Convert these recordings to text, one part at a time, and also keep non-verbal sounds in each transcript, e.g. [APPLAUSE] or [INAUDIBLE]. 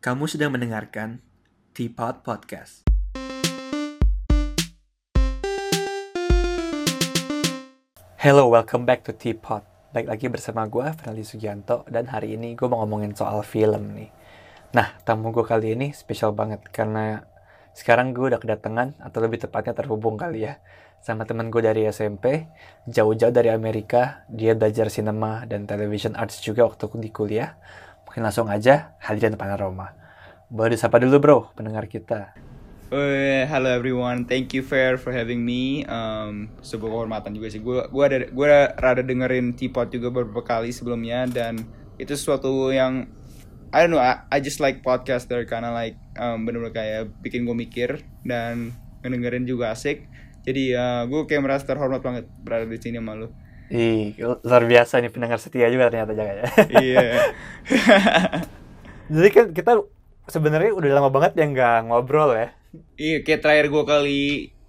Kamu sedang mendengarkan Teapot Podcast. Hello, welcome back to Teapot. Baik lagi bersama gue, Fernaldi Sugianto, dan hari ini gue mau ngomongin soal film nih. Nah, tamu gue kali ini spesial banget karena sekarang gue udah kedatangan, atau lebih tepatnya terhubung kali ya, sama temen gue dari SMP, jauh-jauh dari Amerika, dia belajar cinema dan television arts juga waktu di kuliah. Mungkin langsung aja, Hadrian Panorama. Boleh disapa dulu bro, pendengar kita. Uh, hello everyone, thank you Fair for having me. Um, sebuah kehormatan juga sih. Gue gua ada gua rada dengerin Teapot juga beberapa kali sebelumnya dan itu sesuatu yang I don't know. I, I just like podcast podcaster karena like um, bener-bener kayak bikin gue mikir dan ngedengerin juga asik. Jadi uh, gue kayak merasa terhormat banget berada di sini sama lu. Ih, luar biasa nih pendengar setia juga ternyata jaga ya. Iya. [LAUGHS] Jadi kan kita sebenarnya udah lama banget ya nggak ngobrol ya. Iya, kayak terakhir gue kali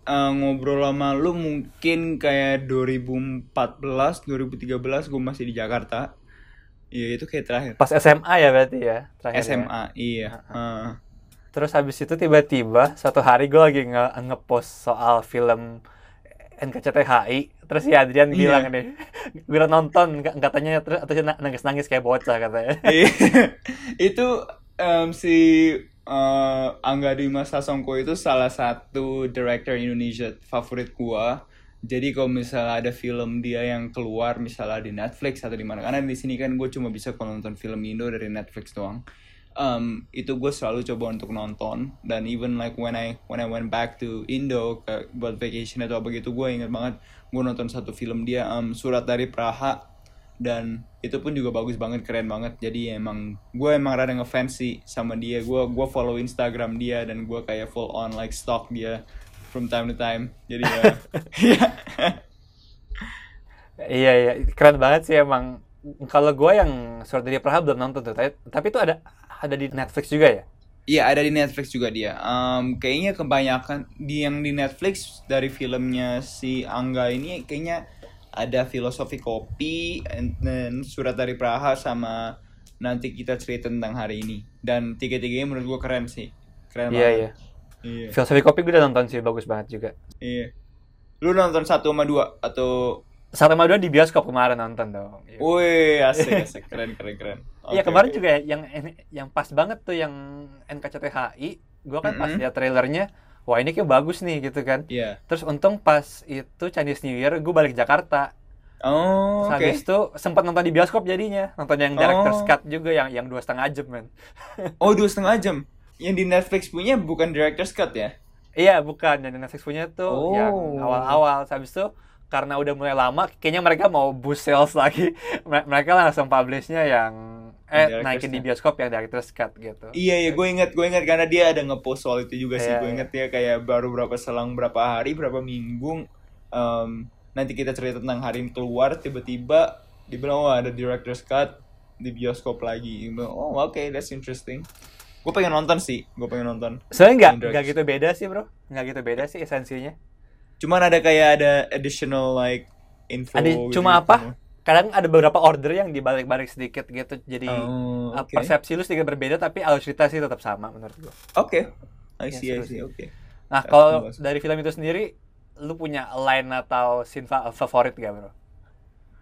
uh, ngobrol sama lu mungkin kayak 2014, 2013 gue masih di Jakarta. Iya, itu kayak terakhir. Pas SMA ya berarti ya, terakhir. SMA, ya? iya. Uh. Terus habis itu tiba-tiba suatu hari gue lagi nge ngepost soal film NKCTHI terus si Adrian iya. bilang nih gue nonton katanya terus atau nangis nangis kayak bocah katanya [LAUGHS] iya. itu um, si uh, Angga Dima Sasongko itu salah satu director Indonesia favorit gua. Jadi kalau misalnya ada film dia yang keluar misalnya di Netflix atau di mana karena di sini kan gue cuma bisa kalau nonton film Indo dari Netflix doang. Um, itu gue selalu coba untuk nonton. Dan even like when I when I went back to Indo ke, buat vacation atau apa gitu gue inget banget gue nonton satu film dia um, Surat dari Praha. Dan itu pun juga bagus banget keren banget. Jadi emang gue emang rada ngefans sih sama dia. Gue gue follow Instagram dia dan gue kayak full on like stalk dia from time to time. Jadi ya. [LAUGHS] Iya. Iya keren banget sih emang. Kalau gue yang surat dari Praha belum nonton tuh tapi, tapi itu ada ada di Netflix juga ya? Iya ada di Netflix juga dia. Um, kayaknya kebanyakan di yang di Netflix dari filmnya si Angga ini kayaknya ada filosofi kopi dan surat dari Praha sama nanti kita cerita tentang hari ini. Dan tiga-tiganya menurut gue keren sih. Keren iya, banget. iya. Iya. Filosofi kopi gue udah nonton sih bagus banget juga. Iya. Lu nonton satu sama dua atau satu sama dua di bioskop kemarin nonton dong iya. Wih asik asik. Keren keren keren Iya okay, kemarin okay. juga ya, yang yang pas banget tuh yang NKCTHI gue kan mm -hmm. pas lihat trailernya wah ini kayak bagus nih gitu kan. Iya. Yeah. Terus untung pas itu Chinese New Year gue balik Jakarta. Oh, oke. Okay. Habis itu sempat nonton di bioskop jadinya, nonton yang director's oh. cut juga yang yang dua setengah jam men. [LAUGHS] oh dua setengah jam. Yang di Netflix punya bukan director's cut ya? Iya bukan, yang di Netflix punya tuh oh. yang awal-awal. Habis itu karena udah mulai lama, kayaknya mereka mau boost sales lagi. [LAUGHS] mereka langsung publishnya yang eh naikin di bioskop yang director's cut gitu. Iya iya gue inget gue inget karena dia ada ngepost soal itu juga sih. Yeah, gue inget yeah. dia kayak baru berapa selang berapa hari berapa minggu um, nanti kita cerita tentang hari ini keluar tiba-tiba dibilang oh ada director's cut di bioskop lagi. Oh oke okay, that's interesting. Gue pengen nonton sih gue pengen nonton. Soalnya nggak nggak gitu beda sih bro. Nggak gitu beda sih esensinya cuman ada kayak ada additional like info ada gitu cuma gitu. apa kadang ada beberapa order yang dibalik-balik sedikit gitu jadi oh, okay. persepsi lu sedikit berbeda tapi alur cerita sih tetap sama menurut gua. Oke. Okay. I iya, see, ya, I see. Oke. Okay. Nah, kalau dari film itu sendiri lu punya line atau scene favorit gak, Bro?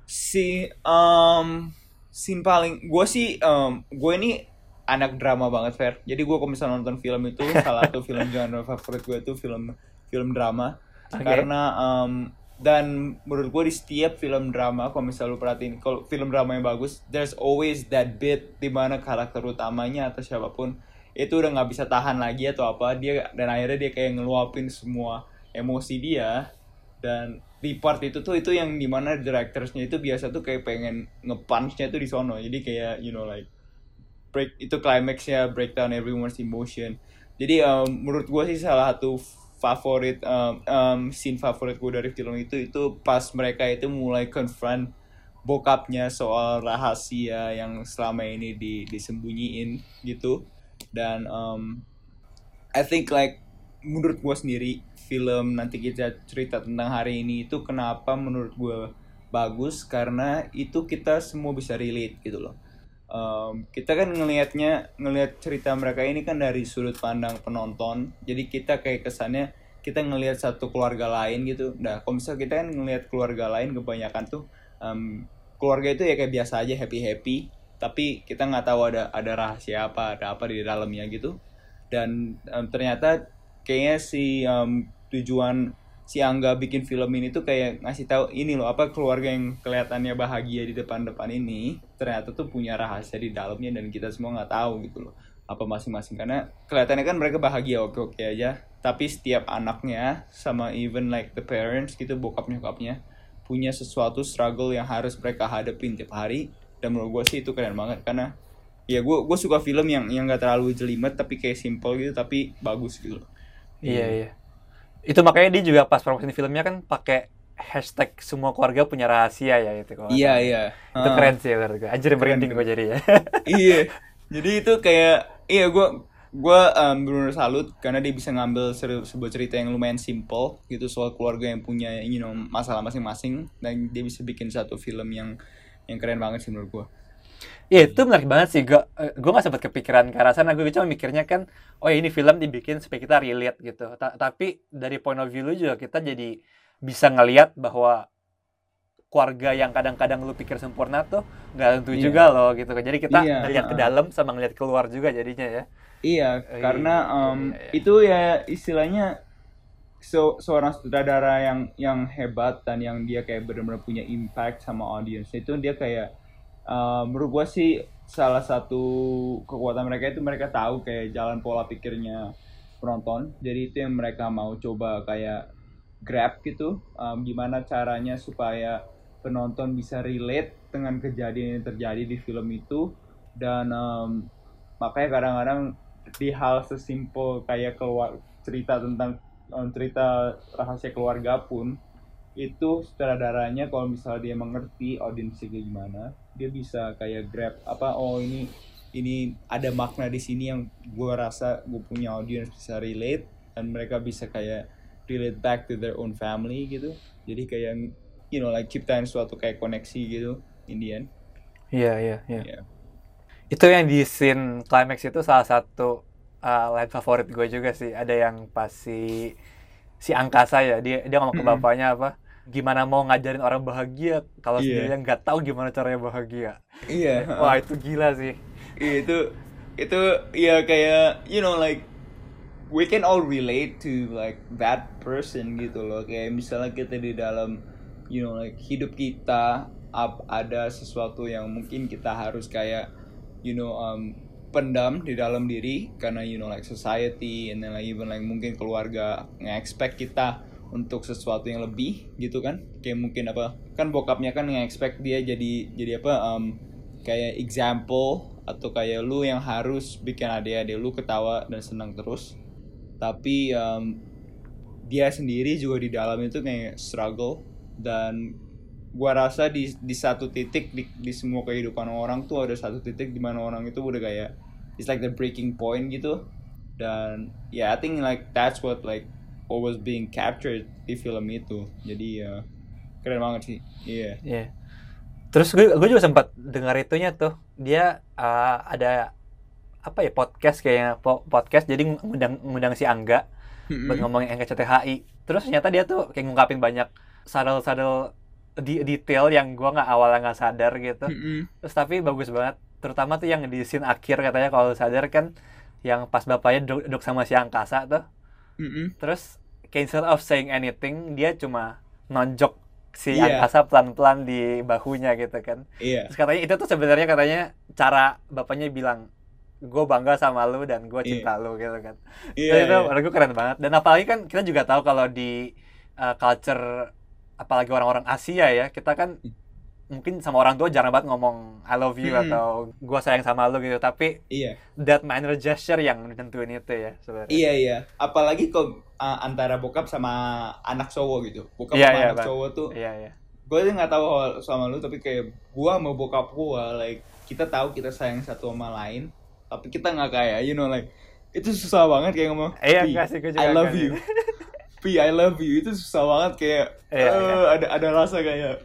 Si um scene paling gue sih um, gue ini anak drama banget, Fer. Jadi gue kalau misalnya nonton film itu salah satu film genre favorit gue itu film film drama. Okay. Karena um, dan menurut gue di setiap film drama kalau misalnya lu perhatiin kalau film drama yang bagus there's always that bit di mana karakter utamanya atau siapa pun itu udah nggak bisa tahan lagi atau apa dia dan akhirnya dia kayak ngeluapin semua emosi dia dan di part itu tuh itu yang di mana directorsnya itu biasa tuh kayak pengen ngepunchnya itu di sono jadi kayak you know like break itu climaxnya breakdown everyone's emotion jadi um, menurut gue sih salah satu favorit um, um, scene favorit gue dari film itu itu pas mereka itu mulai confront bokapnya soal rahasia yang selama ini di, disembunyiin gitu. Dan um, I think like menurut gue sendiri film nanti kita cerita tentang hari ini itu kenapa menurut gue bagus karena itu kita semua bisa relate gitu loh um, kita kan ngelihatnya ngelihat cerita mereka ini kan dari sudut pandang penonton. Jadi kita kayak kesannya kita ngelihat satu keluarga lain gitu. Nah kalau misal kita kan ngelihat keluarga lain kebanyakan tuh um, keluarga itu ya kayak biasa aja happy happy tapi kita nggak tahu ada ada rahasia apa ada apa di dalamnya gitu. Dan um, ternyata kayaknya si um, tujuan si Angga bikin film ini tuh kayak ngasih tahu ini loh apa keluarga yang kelihatannya bahagia di depan-depan ini ternyata tuh punya rahasia di dalamnya dan kita semua nggak tahu gitu loh. Apa masing-masing? Karena kelihatannya kan mereka bahagia oke-oke aja. Tapi setiap anaknya sama even like the parents gitu bokap nyokapnya punya sesuatu struggle yang harus mereka hadapin tiap hari. Dan menurut gue sih itu keren banget. Karena ya gue gue suka film yang yang gak terlalu jelimet tapi kayak simple gitu tapi bagus gitu loh. Iya iya. Itu makanya dia juga pas promosi filmnya kan pakai hashtag semua keluarga punya rahasia ya itu kalau iya salah. iya Itu Ah. keren sih menurut gue. Anjir merinding gue jadi ya. [LAUGHS] iya jadi itu kayak iya gue gue um, benar salut karena dia bisa ngambil seru- sebuah cerita yang lumayan simple gitu soal keluarga yang punya you know masalah masing-masing dan dia bisa bikin satu film yang yang keren banget sih menurut gue Iya itu menarik banget sih. Gue gue nggak sempat kepikiran ke arah sana. Gue cuma mikirnya kan, oh ya ini film dibikin supaya kita relate gitu. Ta- tapi dari point of view lu juga kita jadi bisa ngelihat bahwa keluarga yang kadang-kadang lu pikir sempurna tuh nggak tentu Iya. juga loh gitu. Jadi kita Iya, ngelihat ke uh-uh. dalam sama ngelihat keluar juga jadinya ya. Iya, Eh, karena iya, um, iya, iya. itu ya istilahnya so, seorang sutradara yang yang hebat dan yang dia kayak benar-benar punya impact sama audience itu dia kayak uh, menurut gua sih salah satu kekuatan mereka itu mereka tahu kayak jalan pola pikirnya penonton. Jadi itu yang mereka mau coba kayak grab gitu, um, gimana caranya supaya penonton bisa relate dengan kejadian yang terjadi di film itu dan um, makanya kadang-kadang di hal sesimpel kayak keluar cerita tentang um, cerita rahasia keluarga pun itu sutradaranya kalau misalnya dia mengerti audiensnya gimana dia bisa kayak grab apa oh ini ini ada makna di sini yang gue rasa gue punya audience bisa relate dan mereka bisa kayak relate back to their own family gitu jadi kayak you know like ciptain suatu kayak koneksi gitu in the end Iya iya iya. Itu yang di scene climax itu salah satu uh, line favorit gue juga sih. Ada yang pas si si angkasa ya dia dia ngomong ke bapaknya apa gimana mau ngajarin orang bahagia kalau Iya. sendiri nggak tahu gimana caranya bahagia. iya Wah itu gila sih. Iya, itu itu ya kayak you know like we can all relate to like that person gitu loh kayak misalnya kita di dalam you know like hidup kita up ada sesuatu yang mungkin kita harus kayak you know um, pendam di dalam diri karena you know like society and then like even like mungkin keluarga nge-expect kita untuk sesuatu yang lebih gitu kan. Kayak mungkin apa kan bokapnya kan nge-expect dia jadi jadi apa um, kayak example atau kayak lu yang harus bikin adik-adik lu ketawa dan senang terus. Tapi um, dia sendiri juga di dalam itu kayak struggle dan gua rasa di di satu titik di, di semua kehidupan orang tuh ada satu titik di mana orang itu udah kayak it's like the breaking point gitu. Dan ya I think like that's what like what was being captured di film itu jadi ya keren banget sih iya Iya. Terus gue gue juga sempat dengar itunya tuh. Dia uh, ada apa ya podcast kayaknya po- podcast jadi ngundang ngundang si Angga buat ngomongin NKCTHI. Terus ternyata dia tuh kayak ngungkapin banyak sadel-sadel di detail yang gua nggak awalnya nggak sadar gitu. Mm-mm. Terus tapi bagus banget. Terutama tuh yang di scene akhir katanya kalau sadar kan yang pas bapaknya duduk, sama si angkasa tuh. Mm-mm. Terus kayak instead of saying anything dia cuma nonjok si Iya. angkasa pelan-pelan di bahunya gitu kan. iya Terus katanya itu tuh sebenarnya katanya cara bapaknya bilang gue bangga sama lu dan gue Iya. cinta lu gitu kan. iya Terus itu iya. menurut gue keren banget. Dan apalagi kan kita juga tahu kalau di uh, culture apalagi orang-orang Asia ya kita kan mungkin sama orang tua jarang banget ngomong I love you Mm-mm. atau gue sayang sama lu gitu tapi iya that minor gesture yang nentuin itu ya sebenarnya. Iya iya, apalagi kok uh, antara bokap sama anak cowok gitu. Bokap Iya, sama iya, anak cowok tuh, Iya iya. gue nggak tahu sama lu, tapi kayak gua sama bokap gua, like kita tahu kita sayang satu sama lain, tapi kita nggak kayak, you know, like itu susah banget kayak ngomong. Iya, "Pi, enggak sih, gua I love enggak you. [LAUGHS] Pi, I love you itu susah banget kayak Iya, eh, iya. ada ada rasa kayak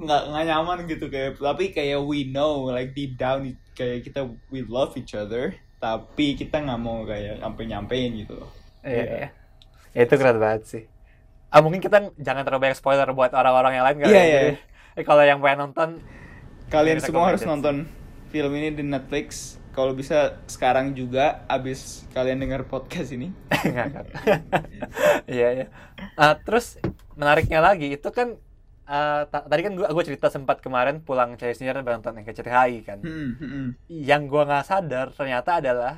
nggak nggak nyaman gitu kayak tapi kayak we know like deep down kayak kita we love each other tapi kita nggak mau kayak sampai nyampein gitu loh Iya, iya. Ya, itu keren banget sih. Ah, mungkin kita jangan terlalu banyak spoiler buat orang-orang yang lain kali Iya, ya. iya. Jadi, eh, kalau yang pengen nonton, kalian semua harus nonton film ini di Netflix kalau bisa sekarang juga abis kalian dengar podcast ini. [LAUGHS] [LAUGHS] Iya, iya. Ah, terus menariknya lagi itu kan ta- tadi kan gua, gua cerita sempat kemarin pulang cari sendiri nonton yang KCTHI kan. Hmm, hmm, hmm. Yang gua nggak sadar ternyata adalah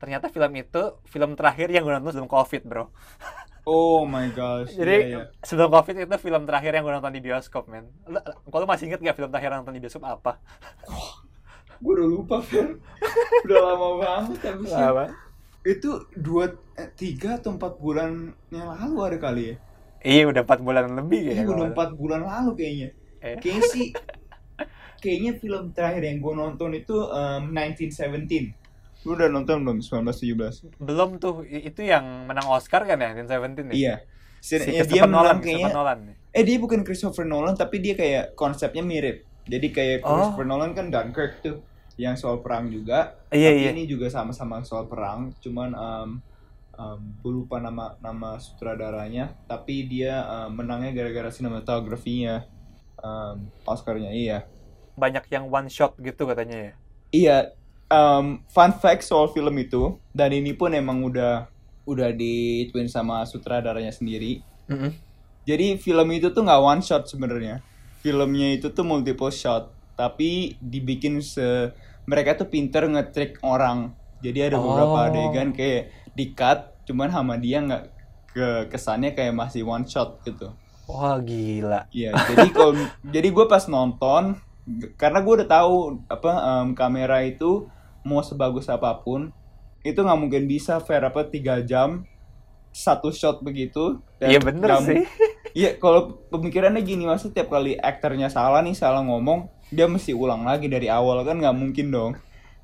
ternyata film itu film terakhir yang gua nonton sebelum COVID, Bro. [LAUGHS] oh my gosh Jadi Iya, iya. sebelum COVID itu film terakhir yang gua nonton di bioskop, men. Kalau masih inget gak film terakhir yang nonton di bioskop apa? gue udah lupa Fer udah lama banget tapi sih itu dua eh, tiga atau empat bulan yang lalu ada kali ya Iya, udah 4 bulan lebih Iya, kayaknya. udah kalau- empat bulan lalu kayaknya. Eh. Kayaknya sih, kayaknya film terakhir yang gue nonton itu um, 1917. Lu udah nonton belum 1917? Belum tuh, itu yang menang Oscar kan ya, 1917 ya? Iya. Si, Si ya, dia Nolan, menang kayaknya. Nolan. Eh dia bukan Christopher Nolan, tapi dia kayak konsepnya mirip. Jadi kayak Oh. Christopher Nolan kan Dunkirk tuh, yang soal perang juga. Iya, tapi iya. ini juga sama-sama soal perang, cuman um, um, gue lupa nama nama sutradaranya, tapi dia um, menangnya gara-gara sinematografinya, um, Oscarnya iya. Banyak yang one shot gitu katanya ya. Iya, um, fun fact soal film itu, dan ini pun emang udah udah dituin sama sutradaranya sendiri. Jadi film itu tuh nggak one shot sebenarnya. Filmnya itu tuh multiple shot, tapi dibikin se mereka tuh pinter nge-trick orang. Jadi ada beberapa Oh. adegan kayak di cut, cuman sama dia nggak ke kesannya kayak masih one shot gitu. Wah gila. Iya, jadi [LAUGHS] kalau jadi gue pas nonton karena gue udah tahu apa em, kamera itu mau sebagus apa pun itu nggak mungkin bisa fair apa tiga jam satu shot begitu. dan Iya bener mu- sih. Iya, kalau pemikirannya gini maksudnya tiap kali aktornya salah nih salah ngomong dia mesti ulang lagi dari awal kan nggak mungkin dong.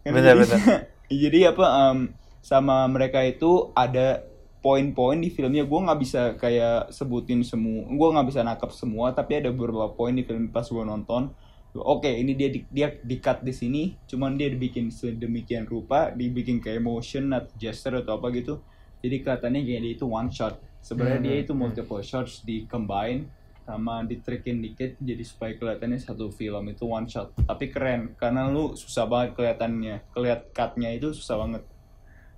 Kan Bener, jadi, bener. [LAUGHS] jadi apa em, sama mereka itu ada poin-poin di filmnya. Gue nggak bisa kayak sebutin semua gue nggak bisa nakap semua tapi ada beberapa poin di film pas gue nonton. Oke ini dia di, dia di cut di sini cuman dia dibikin sedemikian rupa dibikin kayak motion atau gesture atau apa gitu. Jadi kelihatannya kayak dia itu one shot. Sebenarnya Hmm, dia hmm, itu multiple shots di combine sama ditrikin dikit jadi supaya kelihatannya satu film itu one shot. Tapi keren karena lu susah banget kelihatannya kelihat cutnya itu susah banget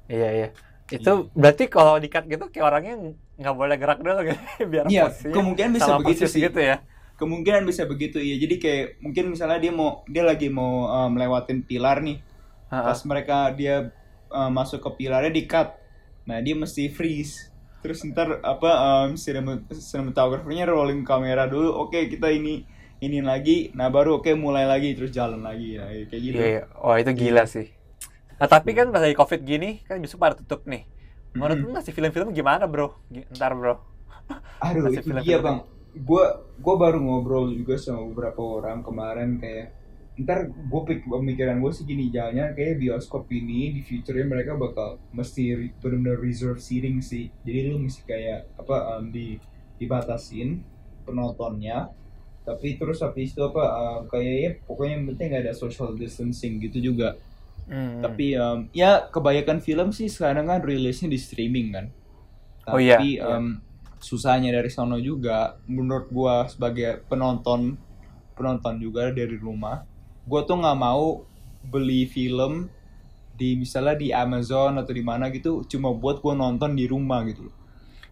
Iya iya. Itu berarti kalau di cut gitu kayak orangnya nggak boleh gerak dulu [LAUGHS] gitu biar Iya, kemungkinan bisa begitu sih. gitu ya. kemungkinan bisa begitu ya jadi kayak mungkin misalnya dia mau dia lagi mau uh, melewatin pilar nih Ha-ha. pas mereka dia uh, masuk ke pilarnya di cut nah dia mesti freeze terus ntar apa um, cinematographer-nya rolling kamera dulu oke kita ini ini lagi nah baru oke mulai lagi terus jalan lagi nah, kayak gitu Iya, iya. Oh itu gila sih. Nah tapi kan pas lagi covid gini kan besok pada tutup nih. Menurut lu Mm-mm. ngasih film-film gimana bro? Ntar bro. [LAUGHS] Aduh, Masih itu film-film dia ini. bang. Gue gue baru ngobrol juga sama beberapa orang kemarin kayak ntar gue pemikiran gue sih gini jalannya kayak bioskop ini di future mereka bakal mesti benar-benar reserve seating sih jadi lu mesti kayak apa um, di dibatasin penontonnya tapi terus habis itu apa um, kayaknya pokoknya yang penting ada social distancing gitu juga Hmm. tapi um, ya kebanyakan film sih sekarang kan rilisnya di streaming kan. Oh iya, Tapi um, susahnya dari sono juga menurut gua sebagai penonton penonton juga dari rumah, gua tuh nggak mau beli film di misalnya di Amazon atau di mana gitu cuma buat gua nonton di rumah gitu.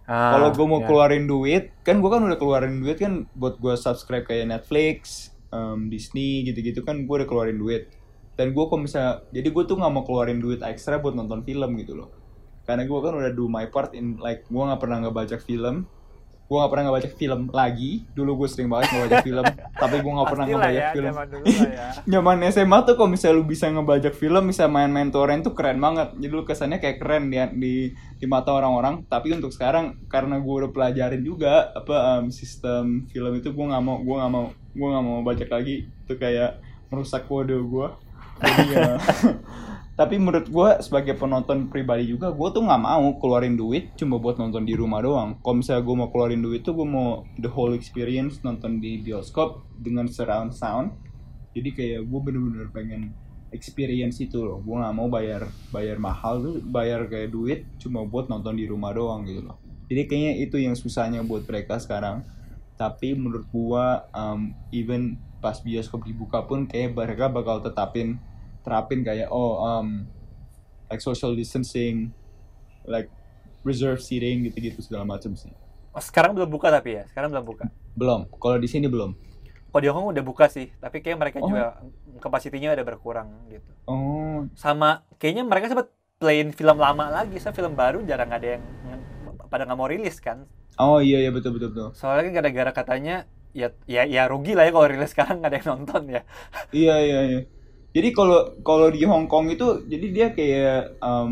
Ah, Kalau gua mau iya. keluarin duit, kan gua kan udah keluarin duit kan buat gua subscribe kayak Netflix, um, Disney gitu-gitu kan gua udah keluarin duit. Dan gua kalau misalnya, jadi gua tuh nggak mau keluarin duit ekstra buat nonton film gitu loh. Karena gua kan udah do my part in like gua nggak pernah ngebajak film. Gua nggak pernah ngebajak film lagi. Dulu gue sering banget ngebajak film, [LAUGHS] tapi gua nggak pernah Pastilah ngebajak ya, film. zaman ya. [LAUGHS] SMA tuh kalau misalnya lu bisa ngebajak film, bisa main-main torrent tuh keren banget. Jadi lu kesannya kayak keren di di, di mata orang-orang. Tapi untuk sekarang karena gue udah pelajarin juga apa em, sistem film itu gue nggak mau gue nggak mau gue nggak mau bajak lagi. Itu kayak merusak kode gue. Jadi ya [LAUGHS] tapi menurut gue sebagai penonton pribadi juga gue tuh nggak mau keluarin duit cuma buat nonton di rumah doang. Kalau misalnya gue mau keluarin duit tuh gue mau the whole experience nonton di bioskop dengan surround sound. Jadi kayak gue bener-bener pengen experience itu loh. Gue nggak mau bayar bayar mahal tuh bayar kayak duit cuma buat nonton di rumah doang gitu loh. Jadi kayaknya itu yang susahnya buat mereka sekarang. Tapi menurut gua um, even pas bioskop dibuka pun kayak mereka bakal tetapin terapin kayak oh um, like social distancing like reserve seating gitu-gitu segala macam sih Oh, sekarang belum buka tapi ya, sekarang belum buka. belum kalau di sini belum Kalau di Hongkong udah buka sih, tapi kayak mereka Oh. juga kapasitinya udah berkurang gitu. oh Sama kayaknya mereka sempat playin film lama lagi, so film baru jarang ada yang yang pada nggak mau rilis kan. oh iya iya betul betul betul Soalnya kan gara-gara katanya ya ya ya rugi lah ya kalau rilis sekarang nggak ada yang nonton ya. Iya iya iya. Jadi kalau kalau di Hong Kong itu jadi dia kayak um,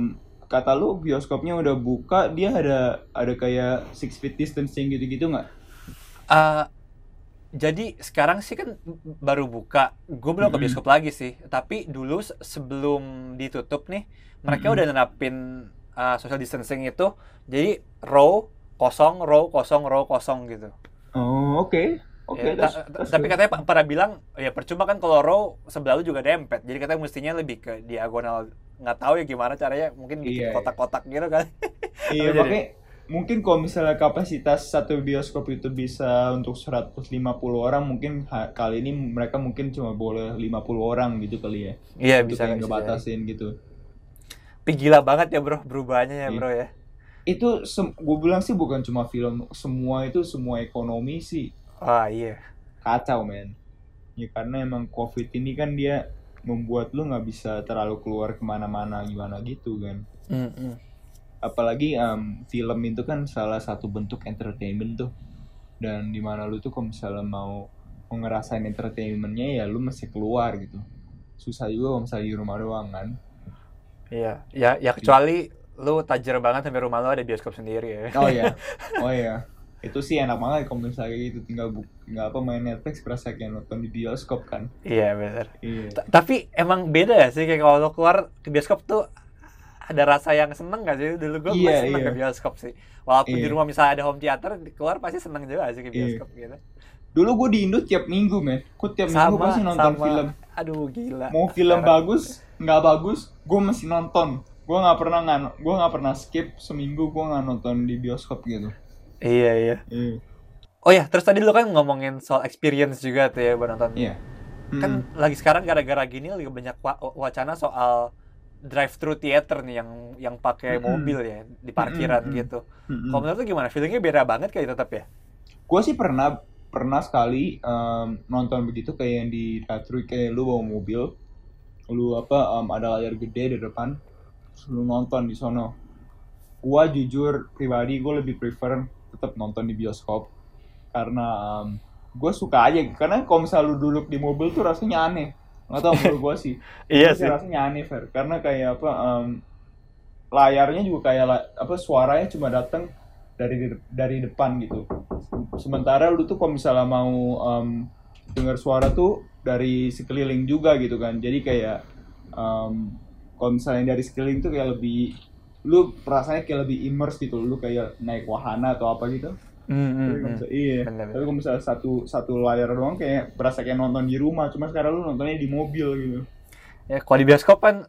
kata lu bioskopnya udah buka dia ada ada kayak six feet distancing gitu-gitu nggak? Eh, jadi sekarang sih kan baru buka, gue belum ke Mm-mm. bioskop lagi sih. Tapi dulu se- sebelum ditutup nih, mereka Mm-mm. udah nerapin uh, social distancing itu. Jadi row kosong, row kosong, row kosong gitu. Oh oke oke. Ya, that's- ta- that's tapi good. katanya pa- pada bilang ya percuma kan kalau row sebelah lu juga dempet. Jadi katanya mestinya lebih ke diagonal. Nggak tahu ya gimana caranya, mungkin bikin Iya, iya. kotak-kotak gitu kan. iya Jadi- makanya mungkin kalau misalnya kapasitas satu bioskop itu bisa untuk 150 orang mungkin kali ini mereka mungkin cuma boleh 50 orang gitu kali ya. Iya Untuk bisa ngebatasin gitu. Tapi gila banget ya bro, perubahannya ya Iya. bro ya. Itu gue bilang sih bukan cuma film, semua itu semua ekonomi sih Wah iya. kacau men. Ya karena emang covid ini kan dia membuat lu nggak bisa terlalu keluar ke mana-mana gimana gitu kan. Mm-mm. apalagi em, film itu kan salah satu bentuk entertainment tuh. Dan di mana lu tuh kalau misalnya mau mau ngerasain entertainmentnya ya lu mesti keluar gitu. Susah juga kalau misalnya di rumah doang kan. Iya, ya ya kecuali lu tajir banget sampai rumah lu ada bioskop sendiri ya. oh ya [LAUGHS] oh ya itu sih enak banget kalau misalnya gitu tinggal bu tinggal apa main Netflix berasa kayak nonton di bioskop kan Iya benar. iya Ta- Tapi emang beda ya sih kayak kalau lu keluar ke bioskop tuh ada rasa yang seneng gak sih? Dulu gue Iya, seneng iya. ke bioskop sih. Walaupun di Iya. rumah misalnya ada home theater, keluar pasti seneng juga sih ke Iya. bioskop gitu. dulu gue di Indo tiap minggu men gue tiap minggu pasti nonton sama. film Aduh gila. mau film Sekarang- bagus nggak bagus gue mesti nonton gue nggak pernah nggak gue nggak pernah skip seminggu gue nggak nonton di bioskop gitu Iya iya. iya Oh ya, terus tadi lu kan ngomongin soal experience juga tuh ya buat nonton. iya Kan Mm. lagi sekarang gara-gara gini lagi banyak wa- wacana soal drive thru theater nih yang yang pakai Mm-mm. mobil ya di parkiran Mm-mm. gitu. Mm-mm. Kalau menurut lu gimana? Feelingnya beda banget kayak tetap ya? gue sih pernah pernah sekali em, nonton begitu kayak yang di drive kayak lu bawa mobil lu apa em, ada layar gede di depan lu nonton di sono gue jujur pribadi gue lebih prefer tetap nonton di bioskop. Karena gue suka aja karena kalau misalnya lu duduk di mobil tuh rasanya aneh. Nggak tau menurut gue sih. [LAUGHS] Iya Tapi rasanya aneh Fer. Karena kayak apa em, layarnya juga kayak la- apa suaranya cuma datang dari dari depan gitu. Sementara lu tuh kalau misalnya mau em, dengar suara tuh dari sekeliling juga gitu kan. Jadi kayak em, kalau misalnya dari sekeliling tuh kayak lebih lu rasanya kayak lebih immerse gitu lu kayak naik wahana atau apa gitu Hmm, tapi kalau misalnya, iya Bener, tapi kalau misalnya satu satu layar doang kayak berasa kayak nonton di rumah cuma sekarang lu nontonnya di mobil gitu Ya, kalau di bioskop kan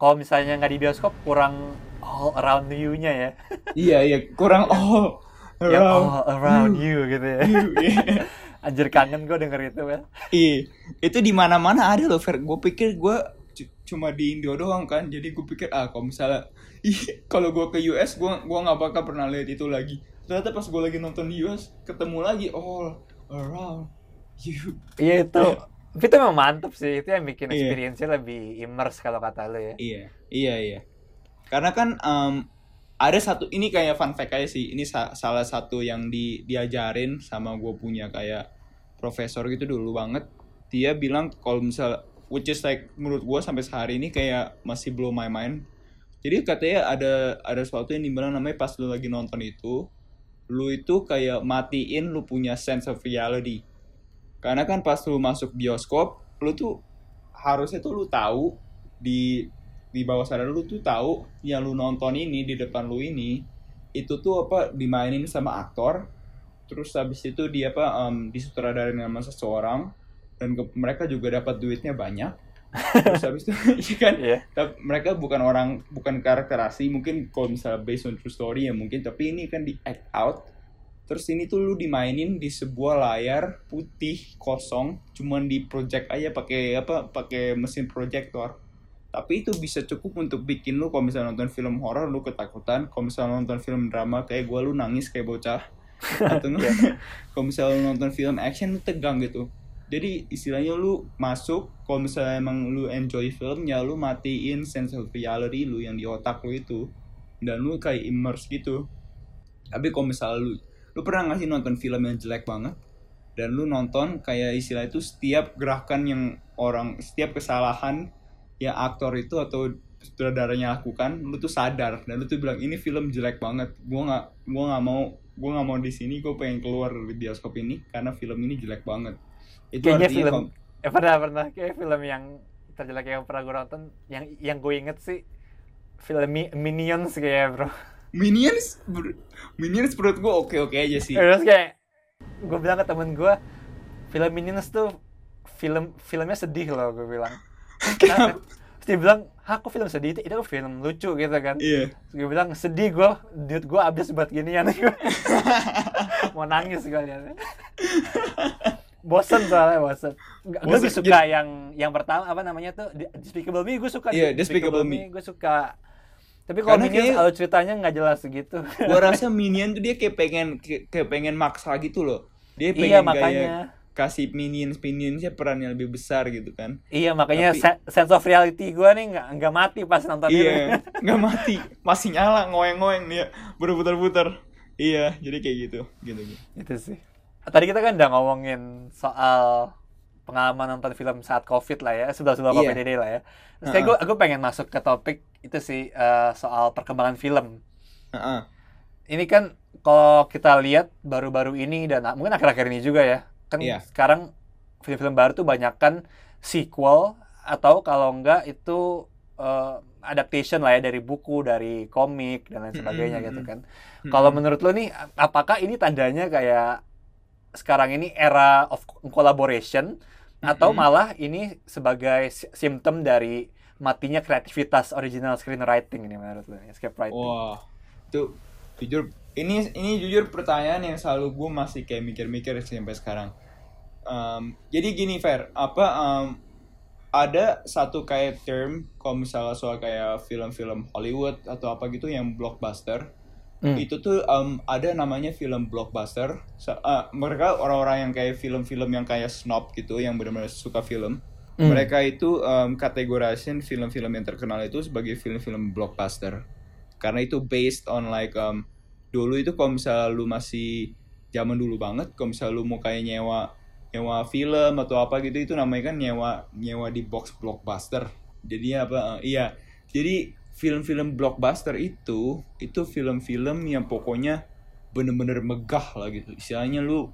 kalau misalnya nggak di bioskop kurang all around you-nya ya. [LAUGHS] Iya iya kurang all around all around you gitu ya. you. Iya. [LAUGHS] Anjir kangen gue denger itu ya. Iya. Itu di mana-mana ada loh Fer. Gue pikir gue cu- cuma di Indo doang kan. Jadi gue pikir ah kalau misalnya kalau gue ke US gue gua nggak bakal pernah lihat itu lagi. Ternyata pas gue lagi nonton di US ketemu lagi all around you. Iya itu. Tapi itu memang mantep sih. Itu yang bikin Iya. experience-nya lebih immerse kalau kata lu ya. Iya, iya, iya. Karena kan em, ada satu ini kayak fun fact aja sih. Ini sa- salah satu yang di diajarin sama gue punya kayak profesor gitu dulu banget. Dia bilang kalau misal which is like menurut gue sampai sehari ini kayak masih blow my mind. Jadi katanya ada ada sesuatu yang dibilang namanya pas lu lagi nonton itu, lu itu kayak matiin lu punya sense of reality. Karena kan pas lu masuk bioskop, lu tuh harusnya tuh lu tahu di di bawah sadar lu tuh tahu yang lu nonton ini di depan lu ini itu tuh apa dimainin sama aktor terus habis itu dia apa um, disutradarain sama seseorang dan ke- mereka juga dapat duitnya banyak terus habis itu [LAUGHS] iya kan? Iya. tapi mereka bukan orang bukan karakter asli mungkin kalau misalnya based on true story ya mungkin tapi ini kan di act out. Terus ini tuh lu dimainin di sebuah layar putih kosong cuman di project aja pakai apa pakai mesin proyektor tapi itu bisa cukup untuk bikin lu kalau misalnya nonton film horor lu ketakutan. Kalau misalnya nonton film drama kayak gua lu nangis kayak bocah. [LAUGHS] Atau enggak [LAUGHS] kalau misalnya lu nonton film action lu tegang gitu jadi istilahnya lu masuk kalau misalnya emang lu enjoy filmnya lu matiin sense of reality lu yang di otak lu itu dan lu kayak immerse gitu. Tapi kalau misalnya lu lu pernah nggak sih nonton film yang jelek banget? Dan lu nonton kayak istilah itu setiap gerakan yang orang setiap kesalahan yang aktor itu atau sutradaranya lakukan lu tuh sadar. Dan lu tuh bilang ini film jelek banget. Gua nggak gua nggak mau gua nggak mau di sini. Gua pengen keluar dari bioskop ini karena film ini jelek banget itu Kayaknya artinya film eh pernah pernah kayak film yang terjelek yang pernah gue nonton yang yang gue inget sih film Mi- Minions kayak bro. Minions Minions menurut gua oke oke aja sih Terus kayak gue bilang ke temen gue film Minions tuh film filmnya sedih loh gue bilang. [LAUGHS] Kenapa? Terus dia bilang, "Hah, kok film sedih? Itu, itu film lucu gitu kan." iya Terus gue bilang, "Sedih gue, duit gue habis buat ginian." [LAUGHS] Mau nangis gue liatnya. [LAUGHS] bosen soalnya bosen. Gue lebih suka yang yang pertama apa namanya tuh Despicable Me gue suka Iya, Despicable Me. gue suka. Tapi kalau Minions alur ceritanya nggak jelas segitu [LAUGHS] gua rasa Minion tuh dia kayak pengen kayak, pengen maksa gitu loh. Dia iya pengen makanya. kayak kasih minions minionsnya peran yang lebih besar gitu kan. Iya makanya Tapi- se- sense of reality gue nih nggak nggak mati pas nonton iya [LAUGHS] nggak mati. Masih nyala ngoeng-ngoeng dia. Berputar-putar. Iya jadi kayak gitu gitu, gitu. itu sih tadi kita kan udah ngomongin soal pengalaman nonton film saat covid lah ya sebelum sebelum Iya. PDD lah ya terus kayak gue gue pengen masuk ke topik itu sih eh, soal perkembangan film Heeh. ini kan kalau kita lihat baru-baru ini dan mungkin akhir-akhir ini juga ya kan Iya. sekarang film-film baru tuh banyak kan sequel atau kalau enggak itu eh, adaptation lah ya dari buku dari komik dan lain sebagainya Mm-mm, gitu mm-mm. kan kalau Mm-mm. menurut lo nih apakah ini tandanya kayak sekarang ini era of collaboration atau Mm-mm. malah ini sebagai si- simptom dari matinya kreativitas original screenwriting ini menurut lo script writing Wah, itu jujur ini ini jujur pertanyaan yang selalu gue masih kayak mikir-mikir sampai sekarang. Em, jadi gini Fer, apa em, ada satu kayak term kalau misalnya soal kayak film-film Hollywood atau apa gitu yang blockbuster Hmm. itu tuh em, ada namanya film blockbuster. Sa- eh, mereka orang-orang yang kayak film-film yang kayak snob gitu yang benar-benar suka film. Hmm. Mereka itu em, kategorisin film-film yang terkenal itu sebagai film-film blockbuster. Karena itu based on like em, dulu itu kalau misalnya lu masih zaman dulu banget, kalau misalnya lu mau kayak nyewa nyewa film atau apa gitu itu namanya kan nyewa nyewa di box blockbuster. Jadi apa? eh, iya. Jadi film-film blockbuster itu itu film-film yang pokoknya bener-bener megah lah gitu. Istilahnya lu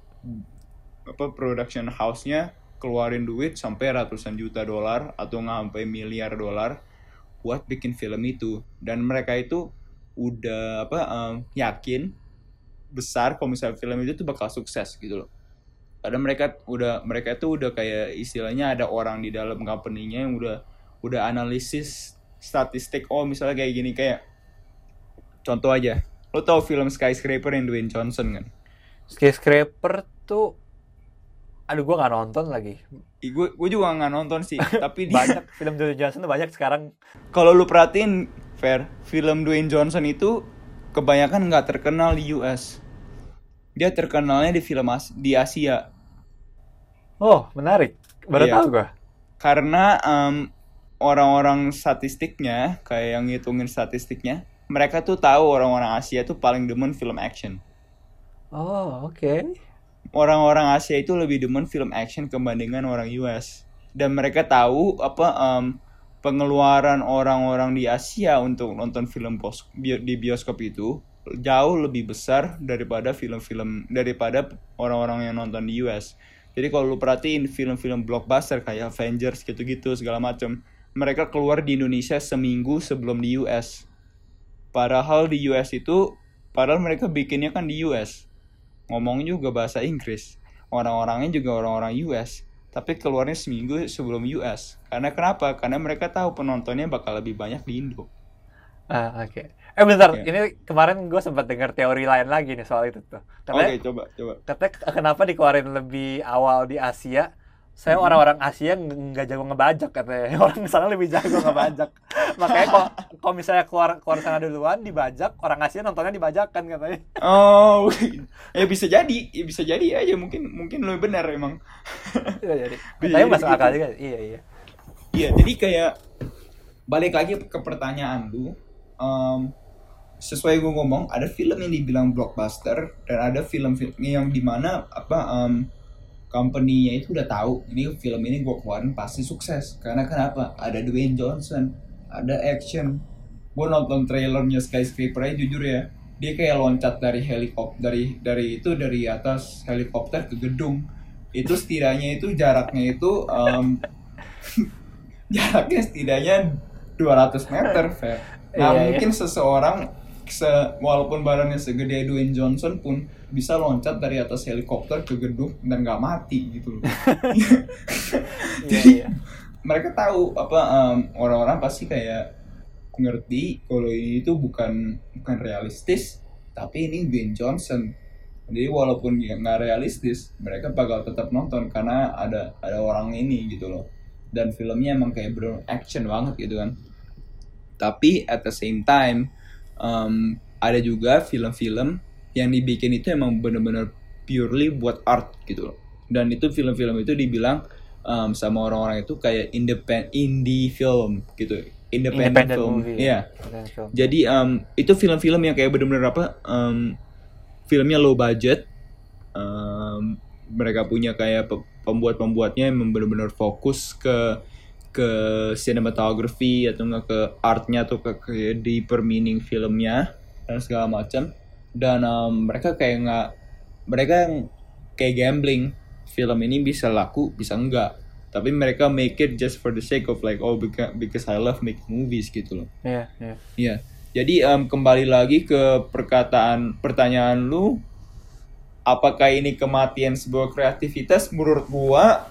apa production house-nya keluarin duit sampai ratusan juta dolar atau nggak sampai miliar dolar buat bikin film itu dan mereka itu udah apa em, yakin besar kalau misalnya film itu tuh bakal sukses gitu loh karena mereka udah mereka itu udah kayak istilahnya ada orang di dalam company-nya yang udah udah analisis statistik oh misalnya kayak gini kayak contoh aja. Lo tau film skyscraper yang Dwayne Johnson kan? Skyscraper tuh aduh gua nggak nonton lagi. Gue gue juga nggak nonton sih [LAUGHS] tapi dia banyak film Dwayne Johnson tuh banyak sekarang. Kalau lu perhatiin fair film Dwayne Johnson itu kebanyakan nggak terkenal di US dia terkenalnya di film As- di Asia. Oh menarik. Baru Iya. tahu gua. Karena em, orang-orang statistiknya kayak yang ngitungin statistiknya mereka tuh tahu orang-orang Asia tuh paling demen film action. Oh oke. Orang-orang Asia itu lebih demen film action kebandingan orang US dan mereka tahu apa em, pengeluaran orang-orang di Asia untuk nonton film bos- bio- di bioskop itu jauh lebih besar daripada film-film daripada orang-orang yang nonton di US. Jadi kalau lu perhatiin film-film blockbuster kayak Avengers gitu-gitu segala macam, mereka keluar di Indonesia seminggu sebelum di US. Padahal di US itu, padahal mereka bikinnya kan di US. Ngomongnya juga bahasa Inggris. Orang-orangnya juga orang-orang US. Tapi keluarnya seminggu sebelum US. Karena kenapa? Karena mereka tahu penontonnya bakal lebih banyak di Indo. Ah, oke. Eh bentar, Iya. ini kemarin gue sempat dengar teori lain lagi nih soal itu tuh. Oke, Katanya, coba, coba. katanya kenapa dikeluarin lebih awal di Asia? Saya Hmm. orang-orang Asia ng- nggak jago ngebajak katanya. [LAUGHS] Orang sana lebih jago ngebajak. Makanya kalau kalau misalnya keluar keluar sana duluan dibajak, orang Asia nontonnya dibajakan katanya. Oh, [LAUGHS] ya bisa jadi, ya bisa jadi aja mungkin mungkin lu benar emang. [LAUGHS] Iya jadi. Bisa Tapi jadi masuk begitu. akal juga. Iya iya. Iya, jadi kayak balik lagi ke pertanyaan lu. em, sesuai gue ngomong, ada film yang dibilang blockbuster dan ada film-film yang di mana apa em, company-nya itu udah tahu ini film ini gue keluarin pasti sukses. Karena kenapa? Ada Dwayne Johnson, ada action. Gue nonton trailernya Skyscraper aja jujur ya, dia kayak loncat dari helikopter dari dari itu dari atas helikopter ke gedung. Itu setidaknya itu jaraknya itu em, [LAUGHS] jaraknya setidaknya 200 meter, Fer. Nah, Iya, iya. mungkin seseorang se walaupun badannya segede Dwayne Johnson pun bisa loncat dari atas helikopter ke gedung dan nggak mati gitu loh. [LAUGHS] Iya iya. Mereka tahu apa em, orang-orang pasti kayak ngerti kalau ini tuh bukan bukan realistis, tapi ini Dwayne Johnson. Jadi walaupun ya nggak realistis, mereka bakal tetap nonton karena ada ada orang ini gitu loh. Dan filmnya emang kayak bener action banget gitu kan. Tapi at the same time em, ada juga film-film yang dibikin itu emang bener-bener purely buat art gitu loh. Dan itu film-film itu dibilang em, sama orang-orang itu kayak independent indie film gitu. Independent, Independent film. Iya. Independent film. Jadi em, itu film-film yang kayak bener-bener apa? em, filmnya low budget. Em, mereka punya kayak pe- pembuat-pembuatnya yang bener-bener fokus ke ke cinematography atau enggak ke artnya atau ke, ke deeper meaning filmnya dan segala macam. Dan em, mereka kayak nggak mereka yang kayak gambling film ini bisa laku bisa enggak tapi mereka make it just for the sake of like oh because, because I love making movies gitu loh Iya iya. Iya. Jadi em, kembali lagi ke perkataan pertanyaan lu apakah ini kematian sebuah kreativitas menurut gua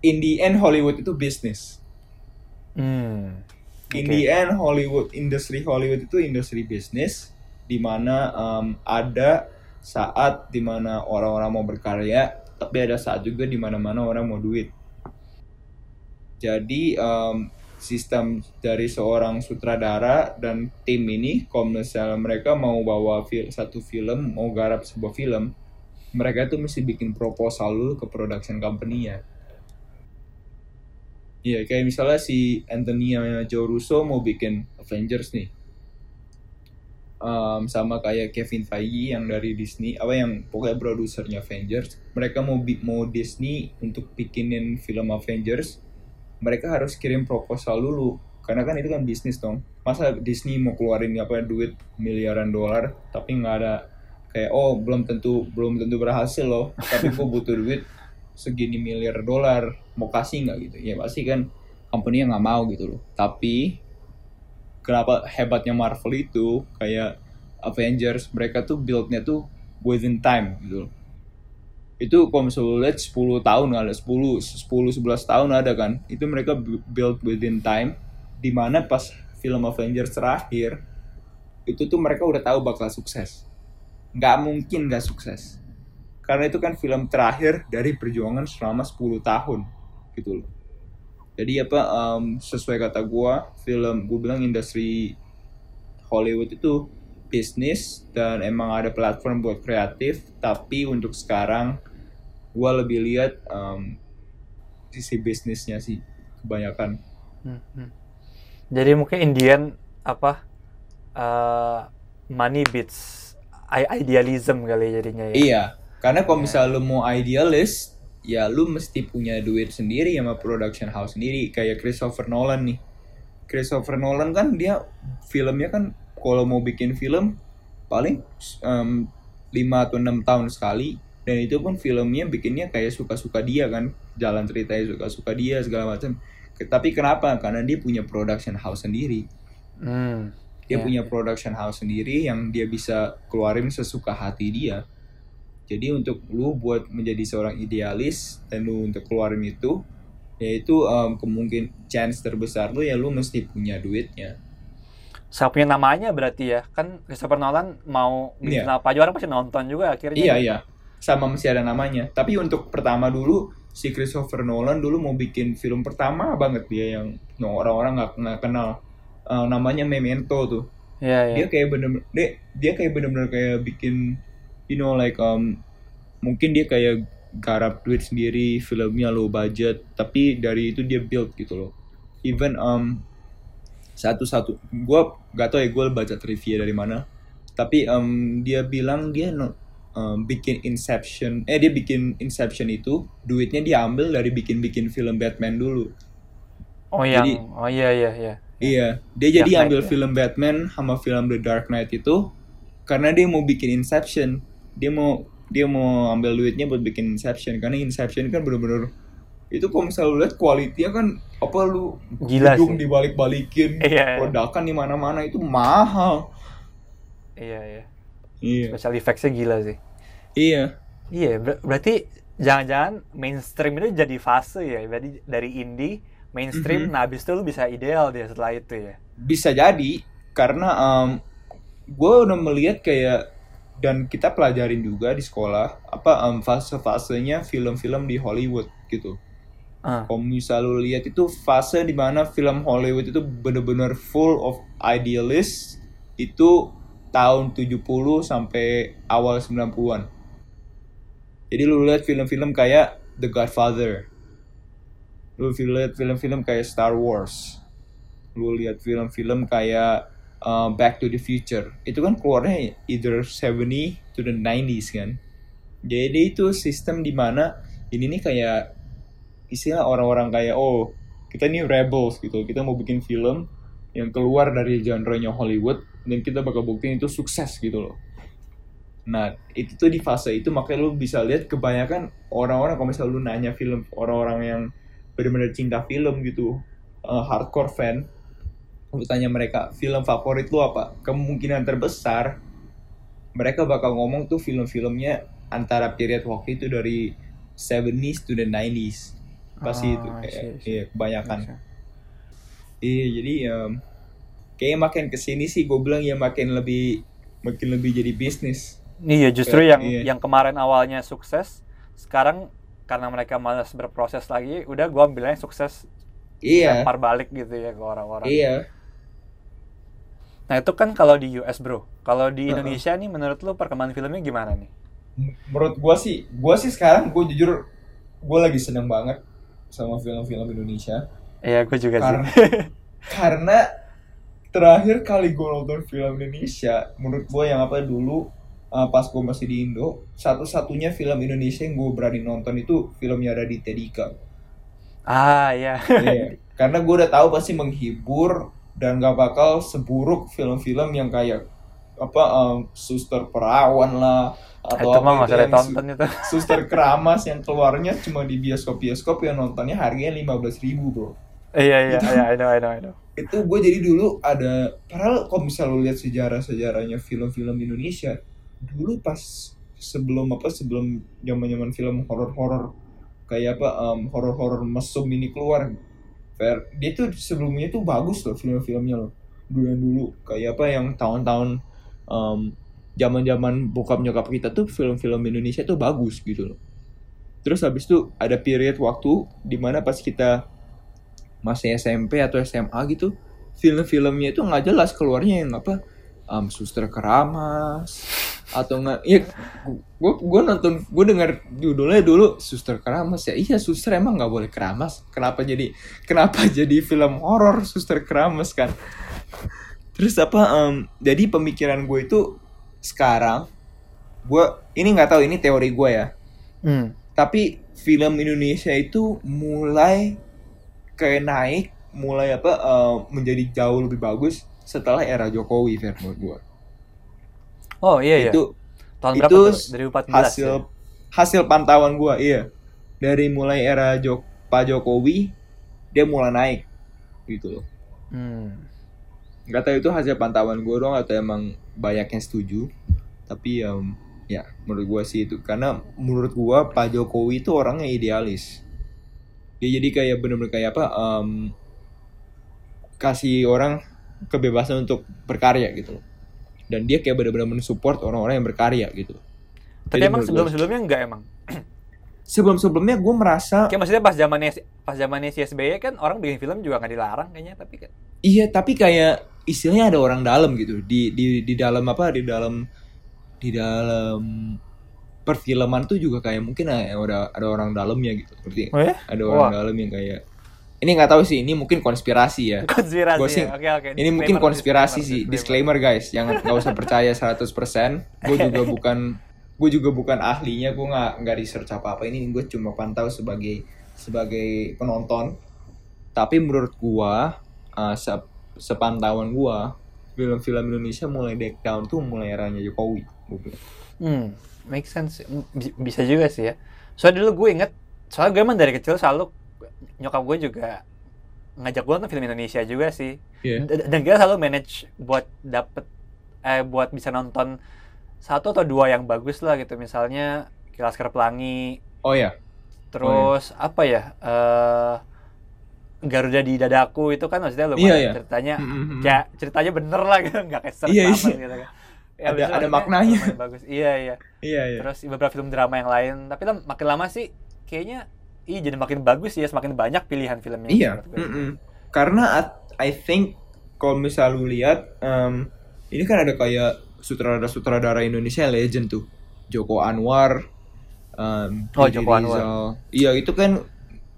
in the end Hollywood itu bisnis. Hmm. In the end Hollywood industri Hollywood itu industri bisnis di mana em, ada saat di mana orang-orang mau berkarya tapi ada saat juga di mana-mana orang mau duit. Jadi em, sistem dari seorang sutradara dan tim ini, kalau misalnya mereka mau bawa fil- satu film, mau garap sebuah film, mereka tuh mesti bikin proposal dulu ke production company-nya. Iya, kayak misalnya si Anthony sama Joe Russo mau bikin Avengers nih. Em, sama kayak Kevin Feige yang dari Disney, apa yang pokoknya produsernya Avengers, mereka mau mau Disney untuk bikinin film Avengers, mereka harus kirim proposal dulu. Karena kan itu kan bisnis dong. Masa Disney mau keluarin apa duit miliaran dolar tapi nggak ada kayak oh belum tentu belum tentu berhasil loh tapi gue [LAUGHS] butuh duit segini miliar dolar mau kasih nggak gitu? Ya pasti kan company yang nggak mau gitu loh. Tapi kenapa hebatnya Marvel itu kayak Avengers mereka tuh buildnya tuh within time gitu loh. Itu kalau misalnya lihat 10 tahun ada 10 10 11 tahun ada kan itu mereka bu- build within time di mana pas film Avengers terakhir itu tuh mereka udah tahu bakal sukses. Nggak mungkin nggak sukses karena itu kan film terakhir dari perjuangan selama 10 tahun gitu loh jadi apa em, sesuai kata gua film gue bilang industri Hollywood itu bisnis dan emang ada platform buat kreatif tapi untuk sekarang gua lebih lihat em, sisi bisnisnya sih kebanyakan Hmm, hmm. Jadi mungkin Indian apa eh money beats idealism kali jadinya ya. iya karena kalau Iya. misalnya lu mau idealis ya lu mesti punya duit sendiri sama production house sendiri. Kayak Christopher Nolan nih. Christopher Nolan kan dia filmnya kan kalau mau bikin film paling em, 5 atau 6 tahun sekali. Dan itu pun filmnya bikinnya kayak suka-suka dia kan. Jalan ceritanya suka-suka dia segala macam. Tapi kenapa? Karena dia punya production house sendiri. Hmm. dia Iya, punya production house sendiri yang dia bisa keluarin sesuka hati dia jadi untuk lu buat menjadi seorang idealis dan lu untuk keluarin itu yaitu um, kemungkin chance terbesar lu ya lu mesti punya duitnya Saya punya namanya berarti ya. Kan Christopher Nolan mau bikin Iya. apa aja orang pasti nonton juga akhirnya. iya iya sama masih ada namanya tapi untuk pertama dulu si Christopher Nolan dulu mau bikin film pertama banget dia yang orang-orang nggak nggak kenal Uh, namanya Memento tuh Iya, iya. dia kayak bener dia dia kayak bener-bener kayak bikin you know like um, mungkin dia kayak garap duit sendiri filmnya low budget tapi dari itu dia build gitu loh even um, satu-satu gue gak tau ya gue baca trivia dari mana tapi um, dia bilang dia no, um, bikin Inception eh dia bikin Inception itu duitnya diambil dari bikin-bikin film Batman dulu Oh Jadi- oh iya iya iya. Iya, dia Dark jadi Knight, ambil ya. film Batman sama film The Dark Knight itu karena dia mau bikin Inception. Dia mau dia mau ambil duitnya buat bikin Inception karena Inception kan bener-bener itu kalau misalnya lu lihat kualitinya kan apa lu Gila gedung sih. dibalik-balikin, Iya, iya. ledakan di mana-mana itu mahal. Iya iya. Iya. Special effects-nya gila sih. Iya. Iya, ber- berarti jangan-jangan mainstream itu jadi fase ya. Berarti dari indie mainstream, Mhm. nah habis itu lu bisa ideal dia setelah itu ya. Bisa jadi karena um, gue udah melihat kayak dan kita pelajarin juga di sekolah apa um, fase-fasenya film-film di Hollywood gitu. Ah, Kalau misal lu lihat itu fase di mana film Hollywood itu bener-bener full of idealist itu tahun 70 sampai awal 90-an. Jadi lu lihat film-film kayak The Godfather. Lu lihat film-film kayak Star Wars. Lu lihat film-film kayak uh, Back to the Future. Itu kan keluarnya either 70 to the 90s kan. Jadi itu sistem di mana ini nih kayak istilah orang-orang kayak oh kita nih rebels gitu kita mau bikin film yang keluar dari genre-nya Hollywood dan kita bakal buktiin itu sukses gitu loh nah itu tuh di fase itu makanya lu bisa lihat kebanyakan orang-orang kalau misalnya lu nanya film orang-orang yang benar-benar cinta film gitu uh, hardcore fan lu tanya mereka film favorit lu apa? Kemungkinan terbesar mereka bakal ngomong tuh film-filmnya antara period waktu itu dari 70s to the 90s pasti Ah, itu kayak see, I see. iya kebanyakan. Iya jadi um, kayaknya makin ke sini sih gue bilang ya makin lebih makin lebih jadi bisnis. Iya, justru Kayak- yang iya. yang kemarin awalnya sukses, sekarang karena mereka malas berproses lagi, udah gua ambilnya sukses iya. lempar balik gitu ya ke orang-orang. iya Nah, itu kan kalau di US, Bro. Kalau di. Indonesia nih menurut lu perkembangan filmnya gimana nih? Menurut gue sih gue sih sekarang gue jujur gue lagi seneng banget sama film-film Indonesia Iya, gue juga karena sih. [LAUGHS] karena terakhir kali gue nonton film Indonesia menurut gue yang apa dulu uh, pas gue masih di Indo satu-satunya film Indonesia yang gue berani nonton itu filmnya Raditya Dika ah, iya. Iya. [LAUGHS] karena gue udah tahu pasti menghibur dan gak bakal seburuk film-film yang kayak apa um, suster perawan lah atau itu apa itu yang ditonton itu. su- suster keramas yang keluarnya cuma di bioskop-bioskop yang nontonnya harganya 15.000 ribu bro iya, iya, iya, I know, I know, I know. itu gue jadi dulu ada padahal kalau misal lu lihat sejarah-sejarahnya film-film Indonesia dulu pas sebelum apa sebelum zaman-zaman film horor-horor kayak apa um, horor-horor mesum ini keluar Fair. dia tuh sebelumnya tuh bagus loh film-filmnya loh. Dulu yang dulu. Kayak apa yang tahun-tahun um, zaman-zaman bokap nyokap kita tuh film-film Indonesia tuh bagus gitu loh. Terus habis itu ada period waktu di mana pas kita masih SMP atau SMA gitu film-filmnya itu nggak jelas keluarnya yang apa um, suster keramas atau nggak ya gue gue nonton gue dengar judulnya dulu suster keramas. Ya iya suster emang nggak boleh keramas. Kenapa jadi kenapa [LAUGHS] jadi film horor suster keramas kan? Terus apa um, jadi pemikiran gue itu sekarang gue ini nggak tahu ini teori gue ya. Hmm. tapi film Indonesia itu mulai kayak naik mulai apa eh, menjadi jauh lebih bagus setelah era Jokowi menurut gua Oh, iya, iya. itu Tahun itu berapa tuh? 2014 hasil ya? hasil pantauan gua iya dari mulai era Jok Pak Jokowi dia mulai naik gitu loh Hmm. nggak tahu itu hasil pantauan gue doang atau emang banyak yang setuju tapi em, ya menurut gue sih itu karena menurut gue Pak Jokowi itu orangnya idealis dia jadi kayak bener-bener kayak apa em, kasih orang kebebasan untuk berkarya gitu loh dan dia kayak bener-bener mensupport orang-orang yang berkarya gitu Tapi Jadi emang sebelum-sebelumnya enggak emang. sebelum-sebelumnya gue merasa Kayak maksudnya pas zamannya pas zamannya si SBY kan orang bikin film juga nggak dilarang kayaknya tapi kan. Iya, tapi kayak istilahnya ada orang dalam gitu di di di dalam apa di dalam di dalam perfilman tuh juga kayak mungkin ada ada orang dalamnya gitu. Berarti Oh ya? ada orang dalam yang kayak ini nggak tahu sih, ini mungkin konspirasi ya. Konspirasi. Gua sih- ya. Oke oke. Ini mungkin Disclaimer, konspirasi sih, disclaimer guys, jangan nggak usah percaya 100%. Gue juga [LAUGHS] bukan gue juga bukan ahlinya, gue nggak nggak research apa apa ini, gue cuma pantau sebagai sebagai penonton. Tapi menurut gua uh, se- sepantauan gua film-film Indonesia mulai break down tuh mulai eranya Jokowi. Hmm, make sense. Bi- Bisa juga sih ya. Soalnya dulu gue inget, soalnya gue emang dari kecil selalu nyokap gue juga ngajak gue nonton film Indonesia juga sih. D- Dan kita selalu manage buat dapet, eh buat bisa nonton satu atau dua yang bagus lah gitu. Misalnya Kilaskar Pelangi, Oh ya, terus apa ya? eh Garuda di dadaku itu kan maksudnya lumayan Iya, iya. ceritanya Mm-mm. kayak ceritanya bener lah gitu nggak kayak amat iya. gitu kan. Ada- itu ada maksudnya maknanya. bagus iya iya iya iya. terus beberapa film drama yang lain tapi makin lama sih kayaknya iya jadi makin bagus ya semakin banyak pilihan filmnya Iya. gue. mm-mm. Karena at- I think kalau misal lu lihat em, ini kan ada kayak sutradara-sutradara Indonesia yang legend tuh. Joko Anwar. em, Oh, Riri Joko Anwar. Rizal. Iya, itu kan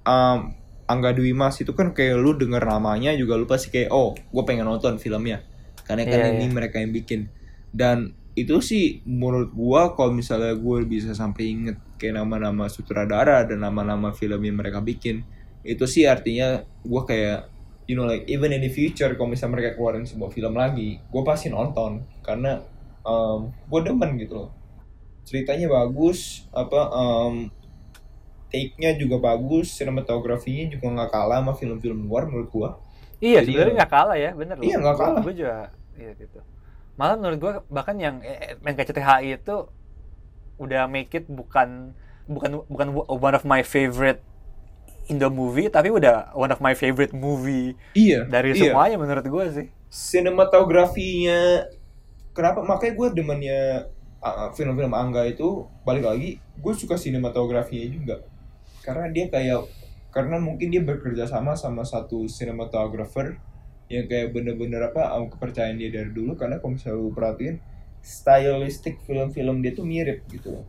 em, Angga Dwi Mas itu kan kayak lu denger namanya juga lu pasti kayak oh, gue pengen nonton filmnya. Karena kan Iya, ini iya. mereka yang bikin. Dan itu sih menurut gua kalau misalnya gue bisa sampai inget kayak nama-nama sutradara dan nama-nama film yang mereka bikin. Itu sih artinya gua kayak you know like even in the future kalau misalnya mereka keluarin sebuah film lagi gue pasti nonton. Karena um, gue demen gitu loh. Ceritanya bagus apa um, take-nya juga bagus sinematografinya juga nggak kalah sama film-film luar menurut gua. Iya sebenarnya eh, nggak kalah ya bener iya, nggak kalah. gue juga iya gitu. Malah menurut gue bahkan yang eh, main KCTHI itu udah make it bukan bukan bukan one of my favorite Indo movie tapi udah one of my favorite movie iya dari iya. semuanya menurut gue sih. Sinematografinya kenapa? Makanya gue demennya uh, film-film Angga itu balik lagi gue suka sinematografinya juga. Karena dia kayak karena mungkin dia bekerja sama sama satu sinematografer yang kayak bener-bener apa um, kepercayaan dia dari dulu karena kalau misalnya lu perhatiin stylistik film-film dia tuh mirip gitu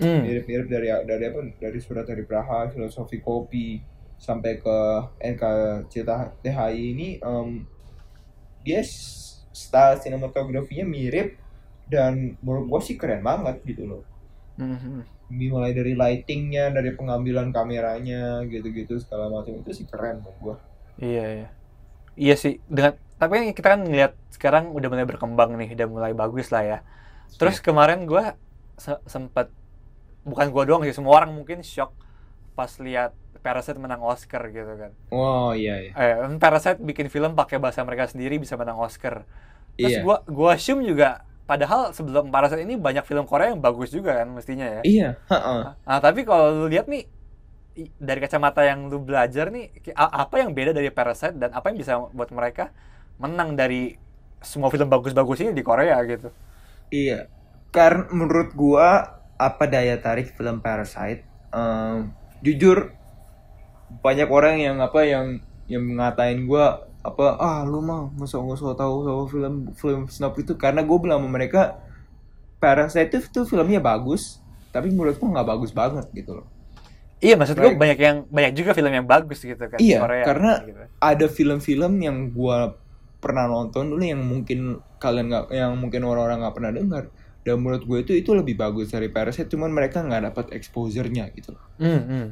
Hmm. mirip-mirip dari dari apa dari surat dari Praha filosofi kopi sampai ke NKCTHI ini em, dia style sinematografinya mirip dan menurut gua sih keren banget gitu loh Mhm. mulai dari lightingnya dari pengambilan kameranya gitu-gitu segala macam itu sih keren menurut gua Iya, iya. Iya sih, dengan tapi kan kita kan ngeliat sekarang udah mulai berkembang nih, udah mulai bagus lah ya. Terus kemarin gua se- sempet bukan gua doang sih, semua orang mungkin shock pas lihat Parasite menang Oscar gitu kan. oh iya iya Eh, kan Parasite bikin film pakai bahasa mereka sendiri bisa menang Oscar. Terus Iya. gua gua assume juga padahal sebelum Parasite ini banyak film Korea yang bagus juga kan mestinya ya. iya heeh. Nah, tapi kalau lu lihat nih dari kacamata yang lu belajar nih, apa yang beda dari Parasite dan apa yang bisa buat mereka menang dari semua film bagus-bagus ini di Korea gitu. Iya, karena menurut gua apa daya tarik film Parasite? Em, jujur banyak orang yang apa yang yang ngatain gua apa ah lu mah masa nggak usah tahu soal film film snob itu karena gue bilang sama mereka Parasite itu filmnya bagus tapi menurut gua nggak bagus banget gitu loh Iya, maksud gue banyak yang banyak juga film yang bagus gitu kan di Iya, Korea. karena- gitu. ada film-film yang gua pernah nonton dulu yang mungkin kalian nggak yang mungkin orang-orang nggak pernah dengar dan menurut gue itu itu lebih bagus dari Parasite cuman mereka nggak dapat exposure-nya gitu loh. Hmm, hmm.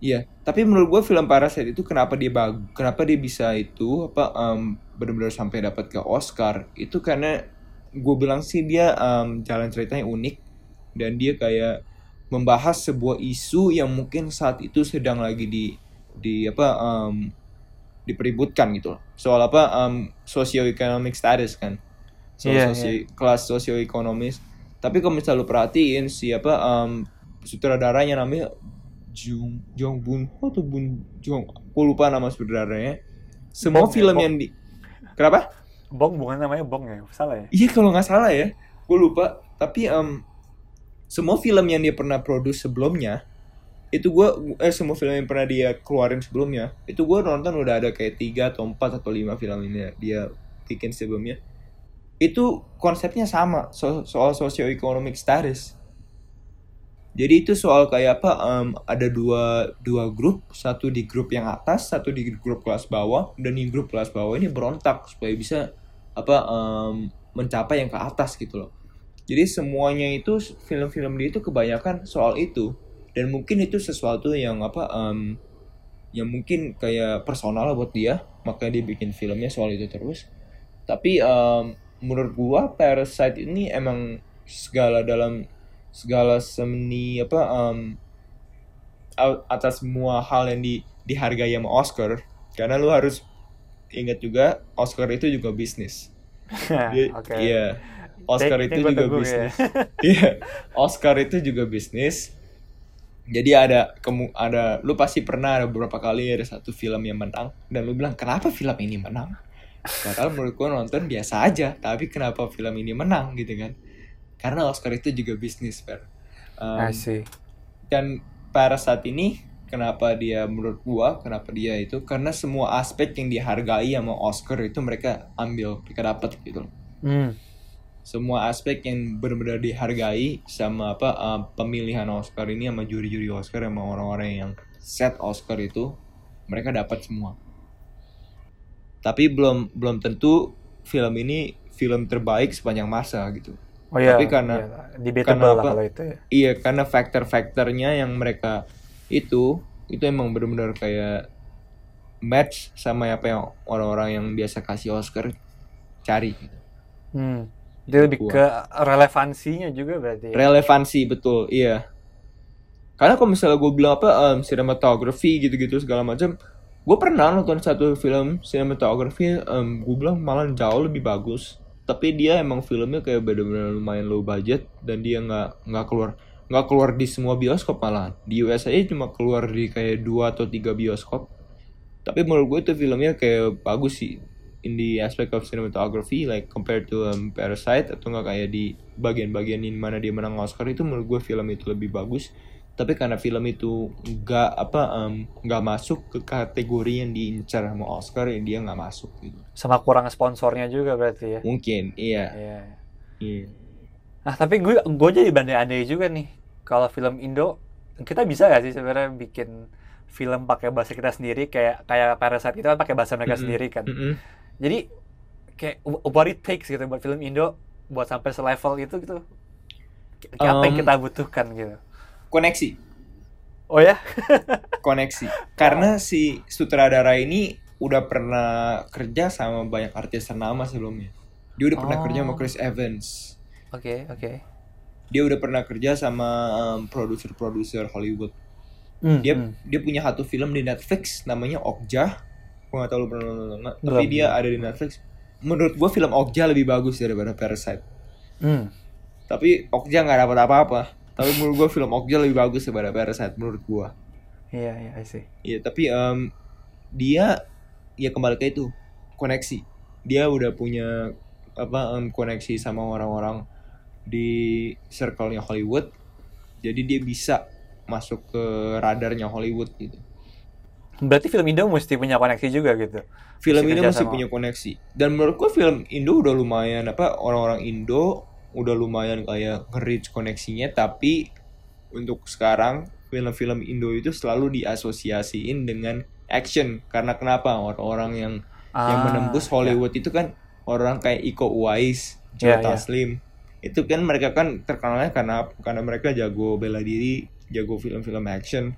Iya, tapi menurut gue film Parasite itu kenapa dia bag, kenapa dia bisa itu apa em, benar-benar sampai dapat ke Oscar itu karena gue bilang sih dia em, jalan ceritanya unik dan dia kayak membahas sebuah isu yang mungkin saat itu sedang lagi di di apa em, dipeributkan gitu loh. Soal apa em, socio-economic status kan. Soal Iya, sosio- kelas socio-ekonomis. Tapi kalau misalnya lu perhatiin siapa em, sutradaranya namanya Jung Jong Bun Ho atau Bun Jong aku lupa nama sutradaranya. Semua Bong ya, film Bong. yang di Kenapa? Bong bukan namanya Bong ya? Salah ya? Iya kalau nggak salah ya, gue lupa. Tapi em, semua film yang dia pernah produce sebelumnya, itu gue eh semua film yang pernah dia keluarin sebelumnya, itu gue nonton udah ada kayak tiga atau empat atau lima film ini dia bikin sebelumnya. Itu konsepnya sama so- soal socio-economic status. Jadi itu soal kayak apa? em, ada dua dua grup, satu di grup yang atas, satu di grup kelas bawah, dan di grup kelas bawah ini berontak supaya bisa apa em, mencapai yang ke atas gitu loh. Jadi semuanya itu film-film dia itu kebanyakan soal itu dan mungkin itu sesuatu yang apa em, yang mungkin kayak personal buat dia makanya dia bikin filmnya soal itu terus. Tapi em, menurut gua Parasite ini emang segala dalam segala seni apa a- atas semua hal yang di, dihargai sama Oscar karena lu harus ingat juga Oscar itu juga bisnis. [LAUGHS] Dia- Oke. Iya. Oscar Take- itu juga ya. bisnis. [LAUGHS] Iya. Oscar itu juga bisnis. Jadi ada kemu ada lu pasti pernah ada beberapa kali ada satu film yang menang dan lu bilang kenapa film ini menang? Padahal menurut gua nonton biasa aja, tapi kenapa film ini menang gitu kan? Karena Oscar itu juga bisnis, Fer. Um, I see. dan Parasite ini kenapa dia menurut gua kenapa dia itu karena semua aspek yang dihargai sama Oscar itu mereka ambil mereka dapat gitu loh Hmm. Semua aspek yang benar-benar dihargai sama apa uh, pemilihan Oscar ini sama juri-juri Oscar sama orang-orang yang set Oscar itu mereka dapat semua tapi belum belum tentu film ini film terbaik sepanjang masa gitu Oh iya. Tapi karena- iya, karena lah apa? kalau itu ya. Iya, karena faktor-faktornya yang mereka itu itu emang benar-benar kayak match sama apa yang orang-orang yang biasa kasih Oscar cari. gitu. Hmm. Dia lebih Gua. ke relevansinya juga berarti. ya? Relevansi betul, iya. Karena kalau misalnya gue bilang apa um, cinematography gitu-gitu segala macam, gue pernah nonton satu film cinematography, um, gue bilang malah jauh lebih bagus. Tapi dia emang filmnya kayak bener-bener lumayan low budget dan dia nggak nggak keluar nggak keluar di semua bioskop malah di US aja cuma keluar di kayak dua atau tiga bioskop. Tapi menurut gue itu filmnya kayak bagus sih in the aspect of cinematography like compared to um, Parasite atau nggak kayak di bagian-bagian ini mana dia menang Oscar itu menurut gue film itu lebih bagus tapi karena film itu nggak apa nggak masuk ke kategori yang diincar sama Oscar ya dia nggak masuk gitu Sama kurang sponsornya juga berarti ya. mungkin iya Iya. iya Nah, tapi gue gue jadi bandai-andai juga nih. Kalau film Indo, kita bisa gak sih sebenarnya bikin film pakai bahasa kita sendiri kayak kayak Parasite itu kan pakai bahasa mereka Mm-mm. sendiri kan. Mm-mm. Jadi kayak what it takes gitu buat film Indo buat sampai selevel itu gitu. Kayak apa yang Um, kita butuhkan gitu. koneksi Oh ya? [LAUGHS] koneksi karena si sutradara ini udah pernah kerja sama banyak artis ternama sebelumnya dia udah pernah Oh. kerja sama Chris Evans Oke, oke. dia udah pernah kerja sama em, produser-produser Hollywood Hmm, dia hmm. dia punya satu film di Netflix namanya Okja gue gak tau lu pernah nonton nggak. Tapi dia ada di Netflix. Menurut gue film Okja lebih bagus daripada Parasite. Hmm. tapi Okja nggak dapat apa-apa. Tapi menurut gue film Okja lebih bagus daripada Parasite menurut gue Iya, iya, I see. Iya tapi em, dia ya kembali ke itu koneksi. Dia udah punya apa em, koneksi sama orang-orang di circle-nya Hollywood. Jadi dia bisa masuk ke radarnya Hollywood gitu Berarti film Indo mesti punya koneksi juga gitu. film Mesti masih sama- punya koneksi dan menurut gua film Indo udah lumayan apa orang-orang Indo udah lumayan kayak nge-reach koneksinya tapi untuk sekarang film-film Indo itu selalu diasosiasiin dengan action karena kenapa orang-orang yang yang Ah, menembus ya. Hollywood itu kan orang kayak Iko Uwais, Joe Iya, iya. Taslim itu kan mereka kan terkenalnya karena karena mereka jago bela diri jago film-film action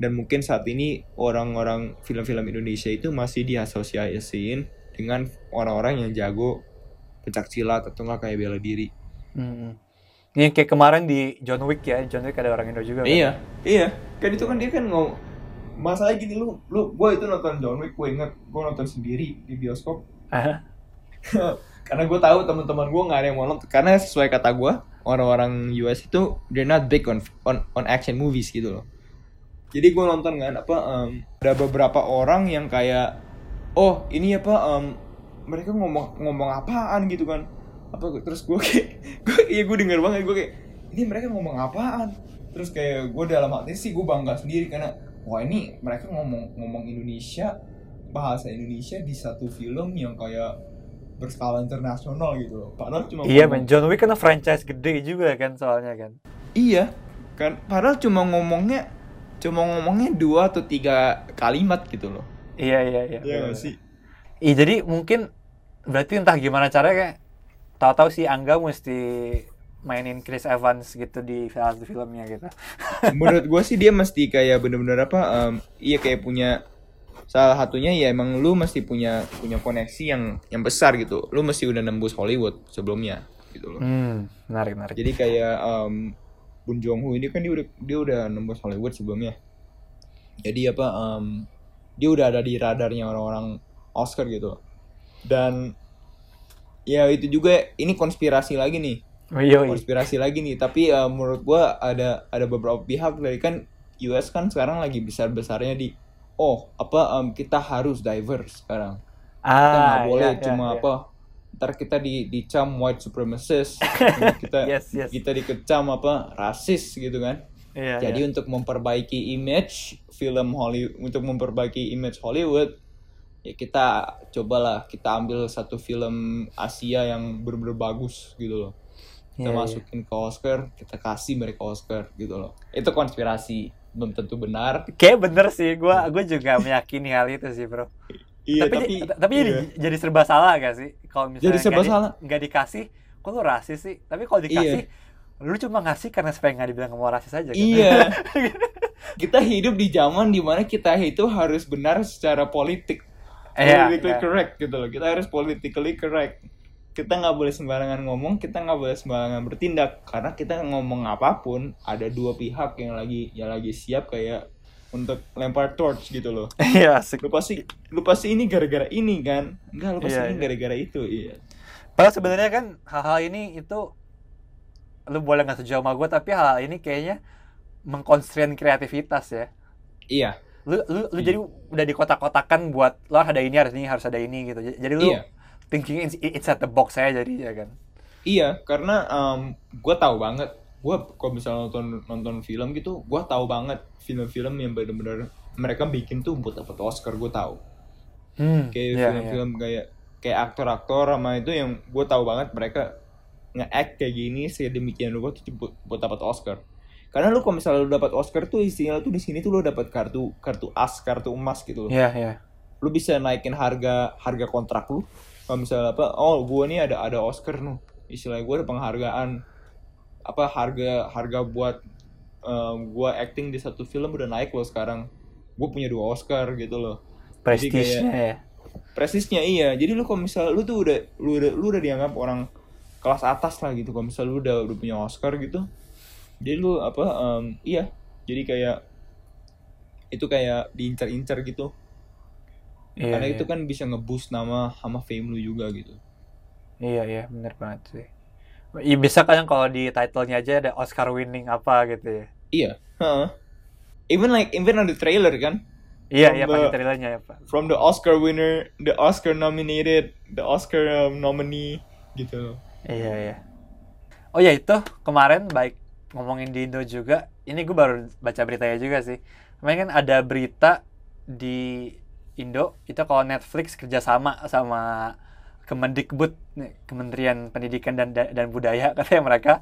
dan mungkin saat ini orang-orang film-film Indonesia itu masih diasosiasiin dengan orang-orang yang jago pencak silat atau nggak kayak bela diri. Hmm. Ini kayak kemarin di John Wick ya, John Wick ada orang Indo juga kan? Iya, iya. Kan itu kan dia kan ngom masalah gini lu lu gue itu nonton John Wick gue inget gue nonton sendiri di bioskop [LAUGHS] karena gue tahu teman-teman gue nggak ada yang mau nonton karena sesuai kata gue orang-orang US itu they're not big on on on action movies gitu loh jadi gue nonton kan apa em, ada beberapa orang yang kayak oh ini apa em, mereka ngomong ngomong apaan gitu kan. Apa terus gue kayak [LAUGHS] gue iya gue denger banget gue kayak ini mereka ngomong apaan? Terus kayak gue dalam hati sih gue bangga sendiri karena wah ini mereka ngomong ngomong Indonesia bahasa Indonesia di satu film yang kayak berskala internasional gitu loh. Padahal cuma iya men John Wick kan franchise gede juga kan soalnya kan. Iya, kan padahal cuma ngomongnya cuma ngomongnya dua atau tiga kalimat gitu loh. iya iya iya Iya nggak sih? Iya jadi mungkin berarti entah gimana caranya kayak tahu-tahu si Angga mesti mainin Chris Evans gitu di salah satu filmnya gitu. [LAUGHS] Menurut gue sih dia mesti kayak bener-bener apa? em, iya kayak punya salah satunya ya emang lu mesti punya punya koneksi yang yang besar gitu. Lu mesti udah nembus Hollywood sebelumnya gitu loh. Hmm, menarik menarik. Jadi kayak em Bun Jong Ho ini kan dia udah dia udah nembus Hollywood sebelumnya. Jadi apa em, dia udah ada di radarnya orang-orang Oscar gitu. Dan ya itu juga ini konspirasi lagi nih. Oh, iya, iya. Konspirasi lagi nih, tapi eh, menurut gua ada ada beberapa pihak dari kan US kan sekarang lagi besar-besarnya di oh, apa em, kita harus diverse sekarang. Kita nggak Ah, boleh iya, iya, cuma iya. apa ntar kita di dicam white supremacist [LAUGHS] kita Yes, yes. kita dikecam apa rasis gitu kan Iya, jadi iya. untuk memperbaiki image film Hollywood untuk memperbaiki image Hollywood ya kita cobalah kita ambil satu film Asia yang bener-bener bagus gitu loh kita Iya, iya. masukin ke Oscar kita kasih mereka Oscar gitu loh itu konspirasi belum tentu benar Kayak bener sih, gua gua juga meyakini hal itu sih, Bro. [LAUGHS] iya tapi tapi tapi, jadi, iya. jadi serba salah gak sih? Kalau misalnya Jadi serba di- salah. nggak dikasih, kok lu rasis sih? Tapi kalau dikasih, Iya. lu cuma ngasih karena supaya nggak dibilang kamu rasis aja kan? Iya. [LAUGHS] kita hidup di zaman di mana kita itu harus benar secara politik. Iya, politically iya. correct gitu loh. Kita harus politically correct. Kita nggak boleh sembarangan ngomong, kita nggak boleh sembarangan bertindak. Karena kita ngomong apa pun, ada dua pihak yang lagi yang lagi siap kayak untuk lempar torch gitu loh. [LAUGHS] Iya. Lu pasti lu pasti ini gara-gara ini kan? Enggak, lu pasti Iya, ini iya. gara-gara itu. Iya. Padahal sebenarnya kan hal-hal ini itu lu boleh nggak setuju sama gue tapi hal, ini kayaknya mengkonstrain kreativitas ya. Iya. Lu lu, lu jadi udah dikotak-kotakan buat lo harus ada ini harus ini harus ada ini gitu. Jadi lu Iya. thinking it's, it's at the box saya jadi ya kan. Iya, karena gue tahu banget. Gue kalau misalnya nonton nonton film gitu, gue tahu banget film-film yang bener-bener mereka bikin tuh buat dapat Oscar. Gue tahu. Hmm. Kayak iya, film-film kayak kayak aktor-aktor sama itu yang gue tahu banget mereka nge-act kayak gini sedemikian rupa tuh buat, buat dapat Oscar. Karena lu kalau misalnya lu dapat Oscar tuh istilah tuh di sini tuh lu dapat kartu kartu as, kartu emas gitu loh. Iya, iya. Lu bisa naikin harga harga kontrak lu. Kalau misalnya apa, oh gua nih ada ada Oscar nih. Istilahnya gua ada penghargaan apa harga harga buat eh, gua acting di satu film udah naik loh sekarang. Gue punya dua Oscar gitu loh. Prestisnya ya. Prestisnya iya. Jadi lu kalau misalnya lu tuh udah lu udah lu udah dianggap orang kelas atas lah gitu. Kalau misalnya lu udah udah punya Oscar gitu. Jadi lu apa em, iya. Jadi kayak itu kayak diincar-incar gitu. Iya, Karena iya. itu kan bisa nge-boost nama sama fame lu juga gitu. Iya, iya, bener banget sih. Iya, bisa kan kalau di title-nya aja ada Oscar winning apa gitu ya. Iya. Heeh. Even like even on the trailer kan. Iya, iya, pakai trailernya ya, Pak. From the Oscar winner, the Oscar nominated, the Oscar um, nominee gitu. Iya, iya. Oh ya itu kemarin baik ngomongin di Indo juga. Ini gue baru baca beritanya juga sih. Kemarin kan ada berita di Indo itu kalau Netflix kerjasama sama Kemendikbud, Kementerian Pendidikan dan dan Budaya [LAUGHS] katanya mereka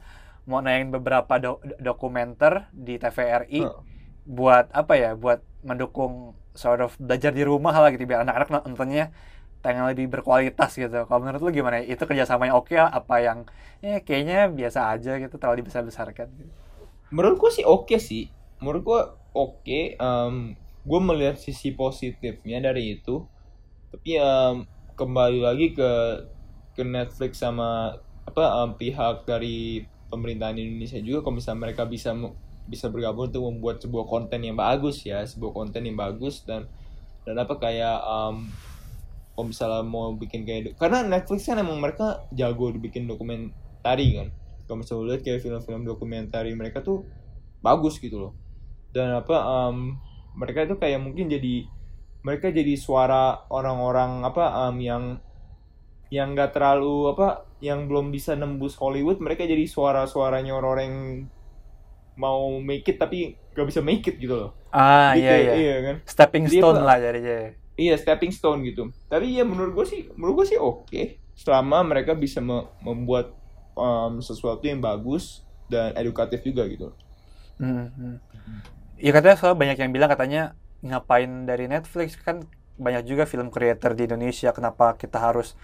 mau nayangin beberapa do- dokumenter di TVRI Heeh. buat apa ya? Buat mendukung sort of belajar di rumah lah gitu biar anak-anak nontonnya pengen lebih berkualitas gitu. Kalau menurut lu gimana? Itu kerjasamanya oke apa yang ya kayaknya biasa aja gitu terlalu dibesar-besarkan gitu. Menurut gua sih oke sih. Menurut gua oke. Em, gua melihat sisi positifnya dari itu. Tapi em, kembali lagi ke ke Netflix sama apa em, pihak dari pemerintahan Indonesia juga kalau misalnya mereka bisa bisa bergabung untuk membuat sebuah konten yang bagus ya sebuah konten yang bagus dan dan apa kayak um, kalau misalnya mau bikin kayak karena Netflix kan emang mereka jago dibikin dokumentari kan. Kalau misalnya lihat kayak film-film dokumentari mereka tuh bagus gitu loh. Dan apa um, mereka itu kayak mungkin jadi mereka jadi suara orang-orang apa um, yang yang nggak terlalu apa yang belum bisa nembus Hollywood mereka jadi suara-suaranya orang-orang yang mau make it tapi gak bisa make it gitu loh Ah Jadi iya kayak- iya. iya kan Stepping Jadi stone apa- lah jadinya. iya stepping stone gitu tapi ya menurut gue sih menurut gue sih oke selama mereka bisa me- membuat um, sesuatu yang bagus dan edukatif juga gitu Hmm, hmm. Ya katanya soal banyak yang bilang katanya ngapain dari Netflix kan banyak juga film creator di Indonesia kenapa kita harus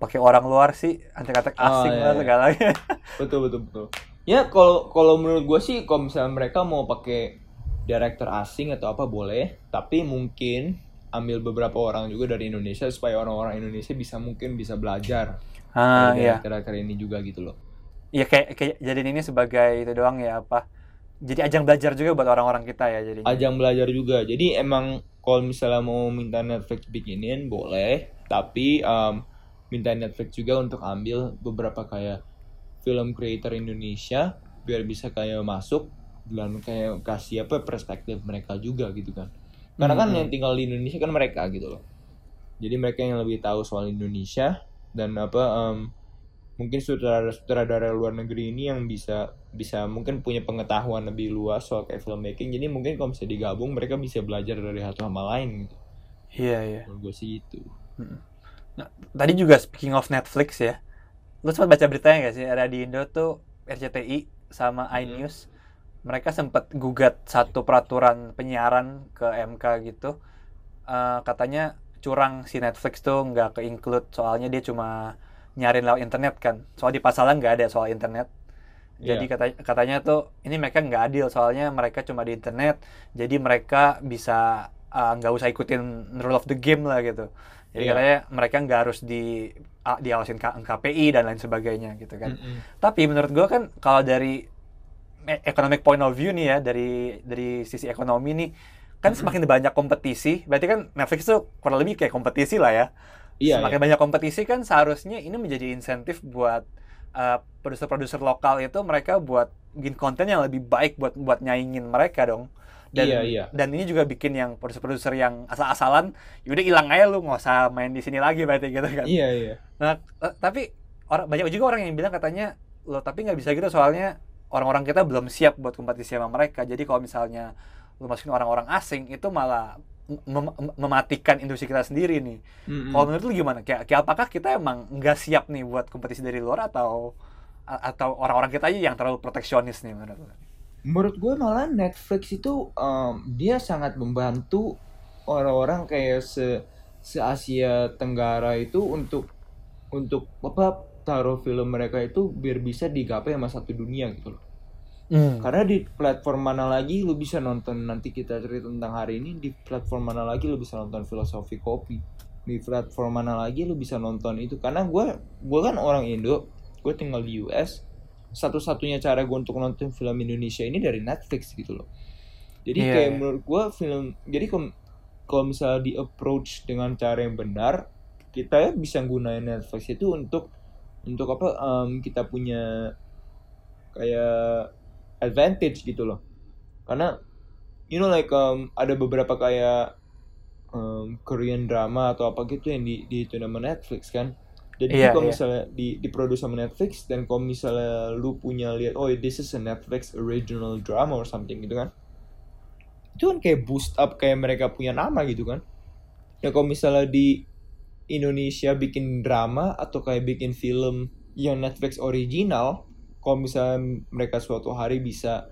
pakai orang luar sih antek-antek Oh, asing iya, lah iya. segalanya. [LAUGHS] betul betul betul ya kalau kalau menurut gue sih kalau misalnya mereka mau pakai director asing atau apa boleh tapi mungkin ambil beberapa orang juga dari Indonesia supaya orang-orang Indonesia bisa mungkin bisa belajar Ah dari iya. director ini juga gitu loh Iya kayak kayak jadiin ini sebagai itu doang ya apa? Jadi ajang belajar juga buat orang-orang kita ya jadinya. ajang belajar juga jadi emang kalau misalnya mau minta Netflix bikinin boleh tapi um, minta Netflix juga untuk ambil beberapa kayak film creator Indonesia biar bisa kayak masuk dan kayak kasih apa perspektif mereka juga gitu kan karena kan Hmm. yang tinggal di Indonesia kan mereka gitu loh jadi mereka yang lebih tahu soal Indonesia dan apa um, mungkin sutradara-sutradara luar negeri ini yang bisa bisa mungkin punya pengetahuan lebih luas soal kayak filmmaking jadi mungkin kalau bisa digabung mereka bisa belajar dari satu sama lain gitu Iya iya. menurut gue sih itu Nah, tadi juga speaking of Netflix ya. Lu sempat baca beritanya gak sih? Ada di Indo tuh RCTI sama Hmm. iNews. Mereka sempat gugat satu peraturan penyiaran ke MK gitu. Eh, katanya curang si Netflix tuh nggak ke include soalnya dia cuma nyarin lewat internet kan. Soal di pasalnya nggak ada soal internet. Jadi Iya. kata, katanya tuh ini mereka nggak adil soalnya mereka cuma di internet. Jadi mereka bisa uh, nggak usah ikutin rule of the game lah gitu. Jadi Iya. katanya mereka nggak harus di a- diawasin K- KPI dan lain sebagainya gitu kan. Mm-mm. Tapi menurut gua kan kalau dari e- economic point of view nih ya dari dari sisi ekonomi nih kan semakin banyak kompetisi, berarti kan Netflix tuh kurang lebih kayak kompetisi lah ya. Iya Semakin iya. banyak kompetisi kan seharusnya ini menjadi insentif buat uh, produser-produser lokal itu mereka buat bikin konten yang lebih baik buat buat nyaingin mereka dong. Dan Iya, iya. dan ini juga bikin yang produser-produser yang asal-asalan yaudah hilang aja lu nggak usah main di sini lagi berarti gitu kan. iya iya Nah, eh, tapi orang banyak juga orang yang bilang katanya lo tapi nggak bisa gitu soalnya orang-orang kita belum siap buat kompetisi sama mereka. Jadi kalau misalnya lo masukin orang-orang asing itu malah mem- mem- mematikan industri kita sendiri nih. Mm-mm. Kalau menurut lu gimana? Kayak, kayak apakah kita emang nggak siap nih buat kompetisi dari luar atau atau orang-orang kita aja yang terlalu proteksionis nih menurut lu? menurut gue malah Netflix itu um, dia sangat membantu orang-orang kayak se se Asia Tenggara itu untuk untuk apa taruh film mereka itu biar bisa digapai sama satu dunia gitu loh. Hmm. Karena di platform mana lagi lu bisa nonton nanti kita cerita tentang hari ini di platform mana lagi lu bisa nonton filosofi kopi di platform mana lagi lu bisa nonton itu karena gue gue kan orang Indo gue tinggal di US satu-satunya cara gue untuk nonton film Indonesia ini dari Netflix gitu loh jadi Iya, kayak iya. menurut gue film jadi kalau misalnya di approach dengan cara yang benar kita bisa gunain Netflix itu untuk untuk apa em, kita punya kayak advantage gitu loh. Karena you know like um, ada beberapa kayak um, Korean drama atau apa gitu yang di di itu nama Netflix kan? Jadi Iya, kalau iya. misalnya di diproduksi sama Netflix dan kalau misalnya lu punya lihat oh this is a Netflix original drama or something gitu kan itu kan kayak boost up kayak mereka punya nama gitu kan? Ya kalau misalnya di Indonesia bikin drama atau kayak bikin film yang Netflix original kalau misalnya mereka suatu hari bisa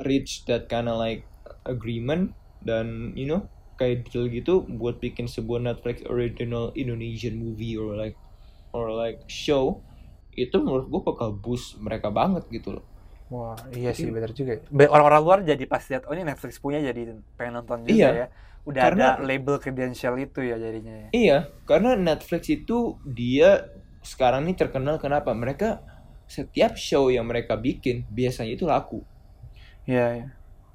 reach that kind of like agreement dan you know kayak deal gitu buat bikin sebuah Netflix original Indonesian movie or like or like show itu menurut gue bakal boost mereka banget gitu loh Wah, iya sih benar juga. Orang-orang luar jadi pas lihat oh ini Netflix punya jadi pengen nonton juga Iya. ya. Udah Karena- ada label credential itu ya jadinya ya. Iya, karena Netflix itu dia sekarang ini terkenal kenapa? Mereka setiap show yang mereka bikin biasanya itu laku. Iya, iya.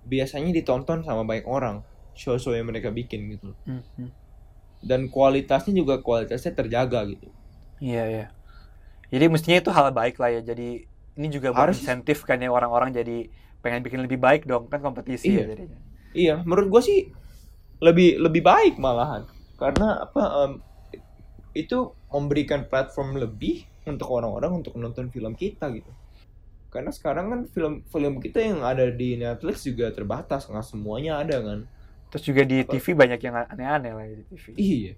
biasanya ditonton sama banyak orang show-show yang mereka bikin gitu Hmm, hmm. dan kualitasnya juga kualitasnya terjaga gitu Iya, iya. Jadi mestinya itu hal baik lah ya. Jadi ini juga Harus. insentif kan ya orang-orang jadi pengen bikin lebih baik dong kan kompetisi ya Iya. jadinya. iya menurut gue sih lebih lebih baik malahan karena apa em, itu memberikan platform lebih untuk orang-orang untuk menonton film kita gitu karena sekarang kan film-film kita yang ada di Netflix juga terbatas nggak semuanya ada kan Terus juga di TV banyak yang aneh-aneh lah di TV. Iya.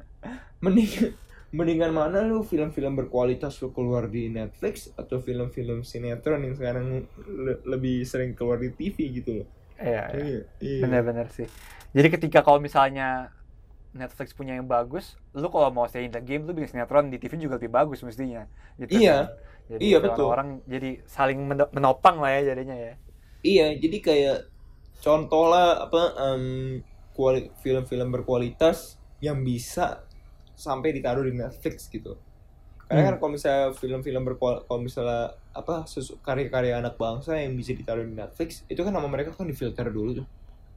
[LAUGHS] Mending mendingan mana lu film-film berkualitas lu keluar di Netflix atau film-film sinetron yang sekarang le- lebih sering keluar di TV gitu loh. Iya, iya. Iya. iya. Bener-bener sih. Jadi ketika kalau misalnya Netflix punya yang bagus, lu kalau mau stay in the game, lu bikin sinetron di TV juga lebih bagus mestinya. Gitu Iya. kan. Jadi Iya, betul. Orang jadi saling men- menopang lah ya jadinya ya. Iya, jadi kayak contoh lah apa kuali- film-film berkualitas yang bisa sampai ditaruh di Netflix gitu. Karena Hmm. kan kalau misalnya film-film berkualitas, kalau misalnya apa karya-karya anak bangsa yang bisa ditaruh di Netflix, itu kan nama mereka kan difilter dulu tuh.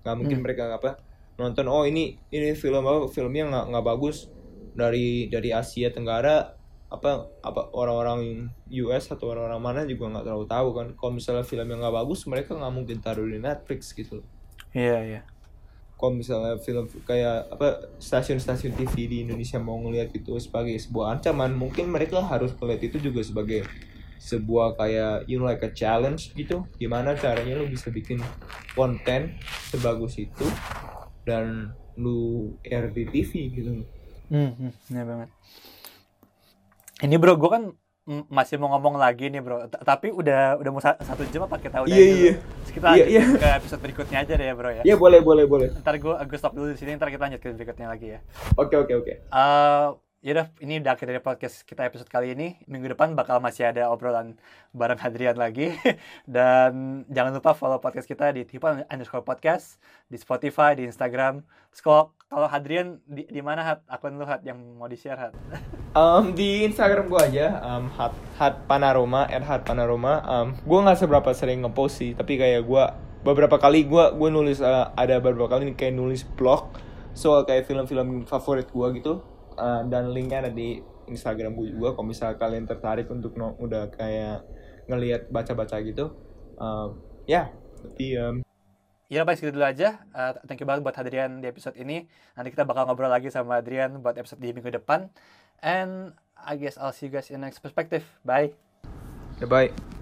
Gak mungkin Hmm. mereka apa nonton oh ini ini film apa filmnya nggak nggak bagus. Dari dari Asia Tenggara apa apa orang-orang US atau orang-orang mana juga nggak terlalu tahu kan. Kalau misalnya film yang nggak bagus mereka nggak mungkin taruh di Netflix gitu. Iya, iya. kalau misalnya film kayak apa stasiun-stasiun TV di Indonesia mau ngelihat itu sebagai sebuah ancaman mungkin mereka harus melihat itu juga sebagai sebuah kayak you know like a challenge gitu. Gimana caranya lu bisa bikin konten sebagus itu dan lu air di TV gitu Hmm, hmm, iya banget. Ini bro, gue kan masih mau ngomong lagi nih bro. T- Tapi udah udah mau sa- satu jam apa kita udah Iya, iya. dulu? Terus kita Iya, lanjut iya. ke episode berikutnya aja deh ya bro ya. ya boleh boleh boleh Ntar gue gue stop dulu di sini, ntar kita lanjut ke berikutnya lagi ya. oke oke oke Eh, yaudah, ini udah akhir dari podcast kita episode kali ini. Minggu depan bakal masih ada obrolan bareng Hadrian lagi. [LAUGHS] Dan jangan lupa follow podcast kita di tipe underscore podcast, di Spotify, di Instagram. Kalau kalau Hadrian di, di mana hat akun lu hat yang mau di share hat? [LAUGHS] Um, di Instagram gue aja, um, hat, hat panorama, at hat panorama. Um, gue nggak seberapa sering ngepost sih, tapi kayak gue beberapa kali gue gue nulis uh, ada beberapa kali nih kayak nulis blog soal kayak film-film favorit gue gitu. Uh, dan linknya ada di Instagram gue juga. Kalau misalnya kalian tertarik untuk no, udah kayak ngelihat baca-baca gitu, um, ya. Tapi um, Ya baik segitu dulu aja. Eh, thank you banget buat Hadrian di episode ini. Nanti kita bakal ngobrol lagi sama Hadrian buat episode di minggu depan. And I guess I'll see you guys in the next perspective. Bye. ya bye.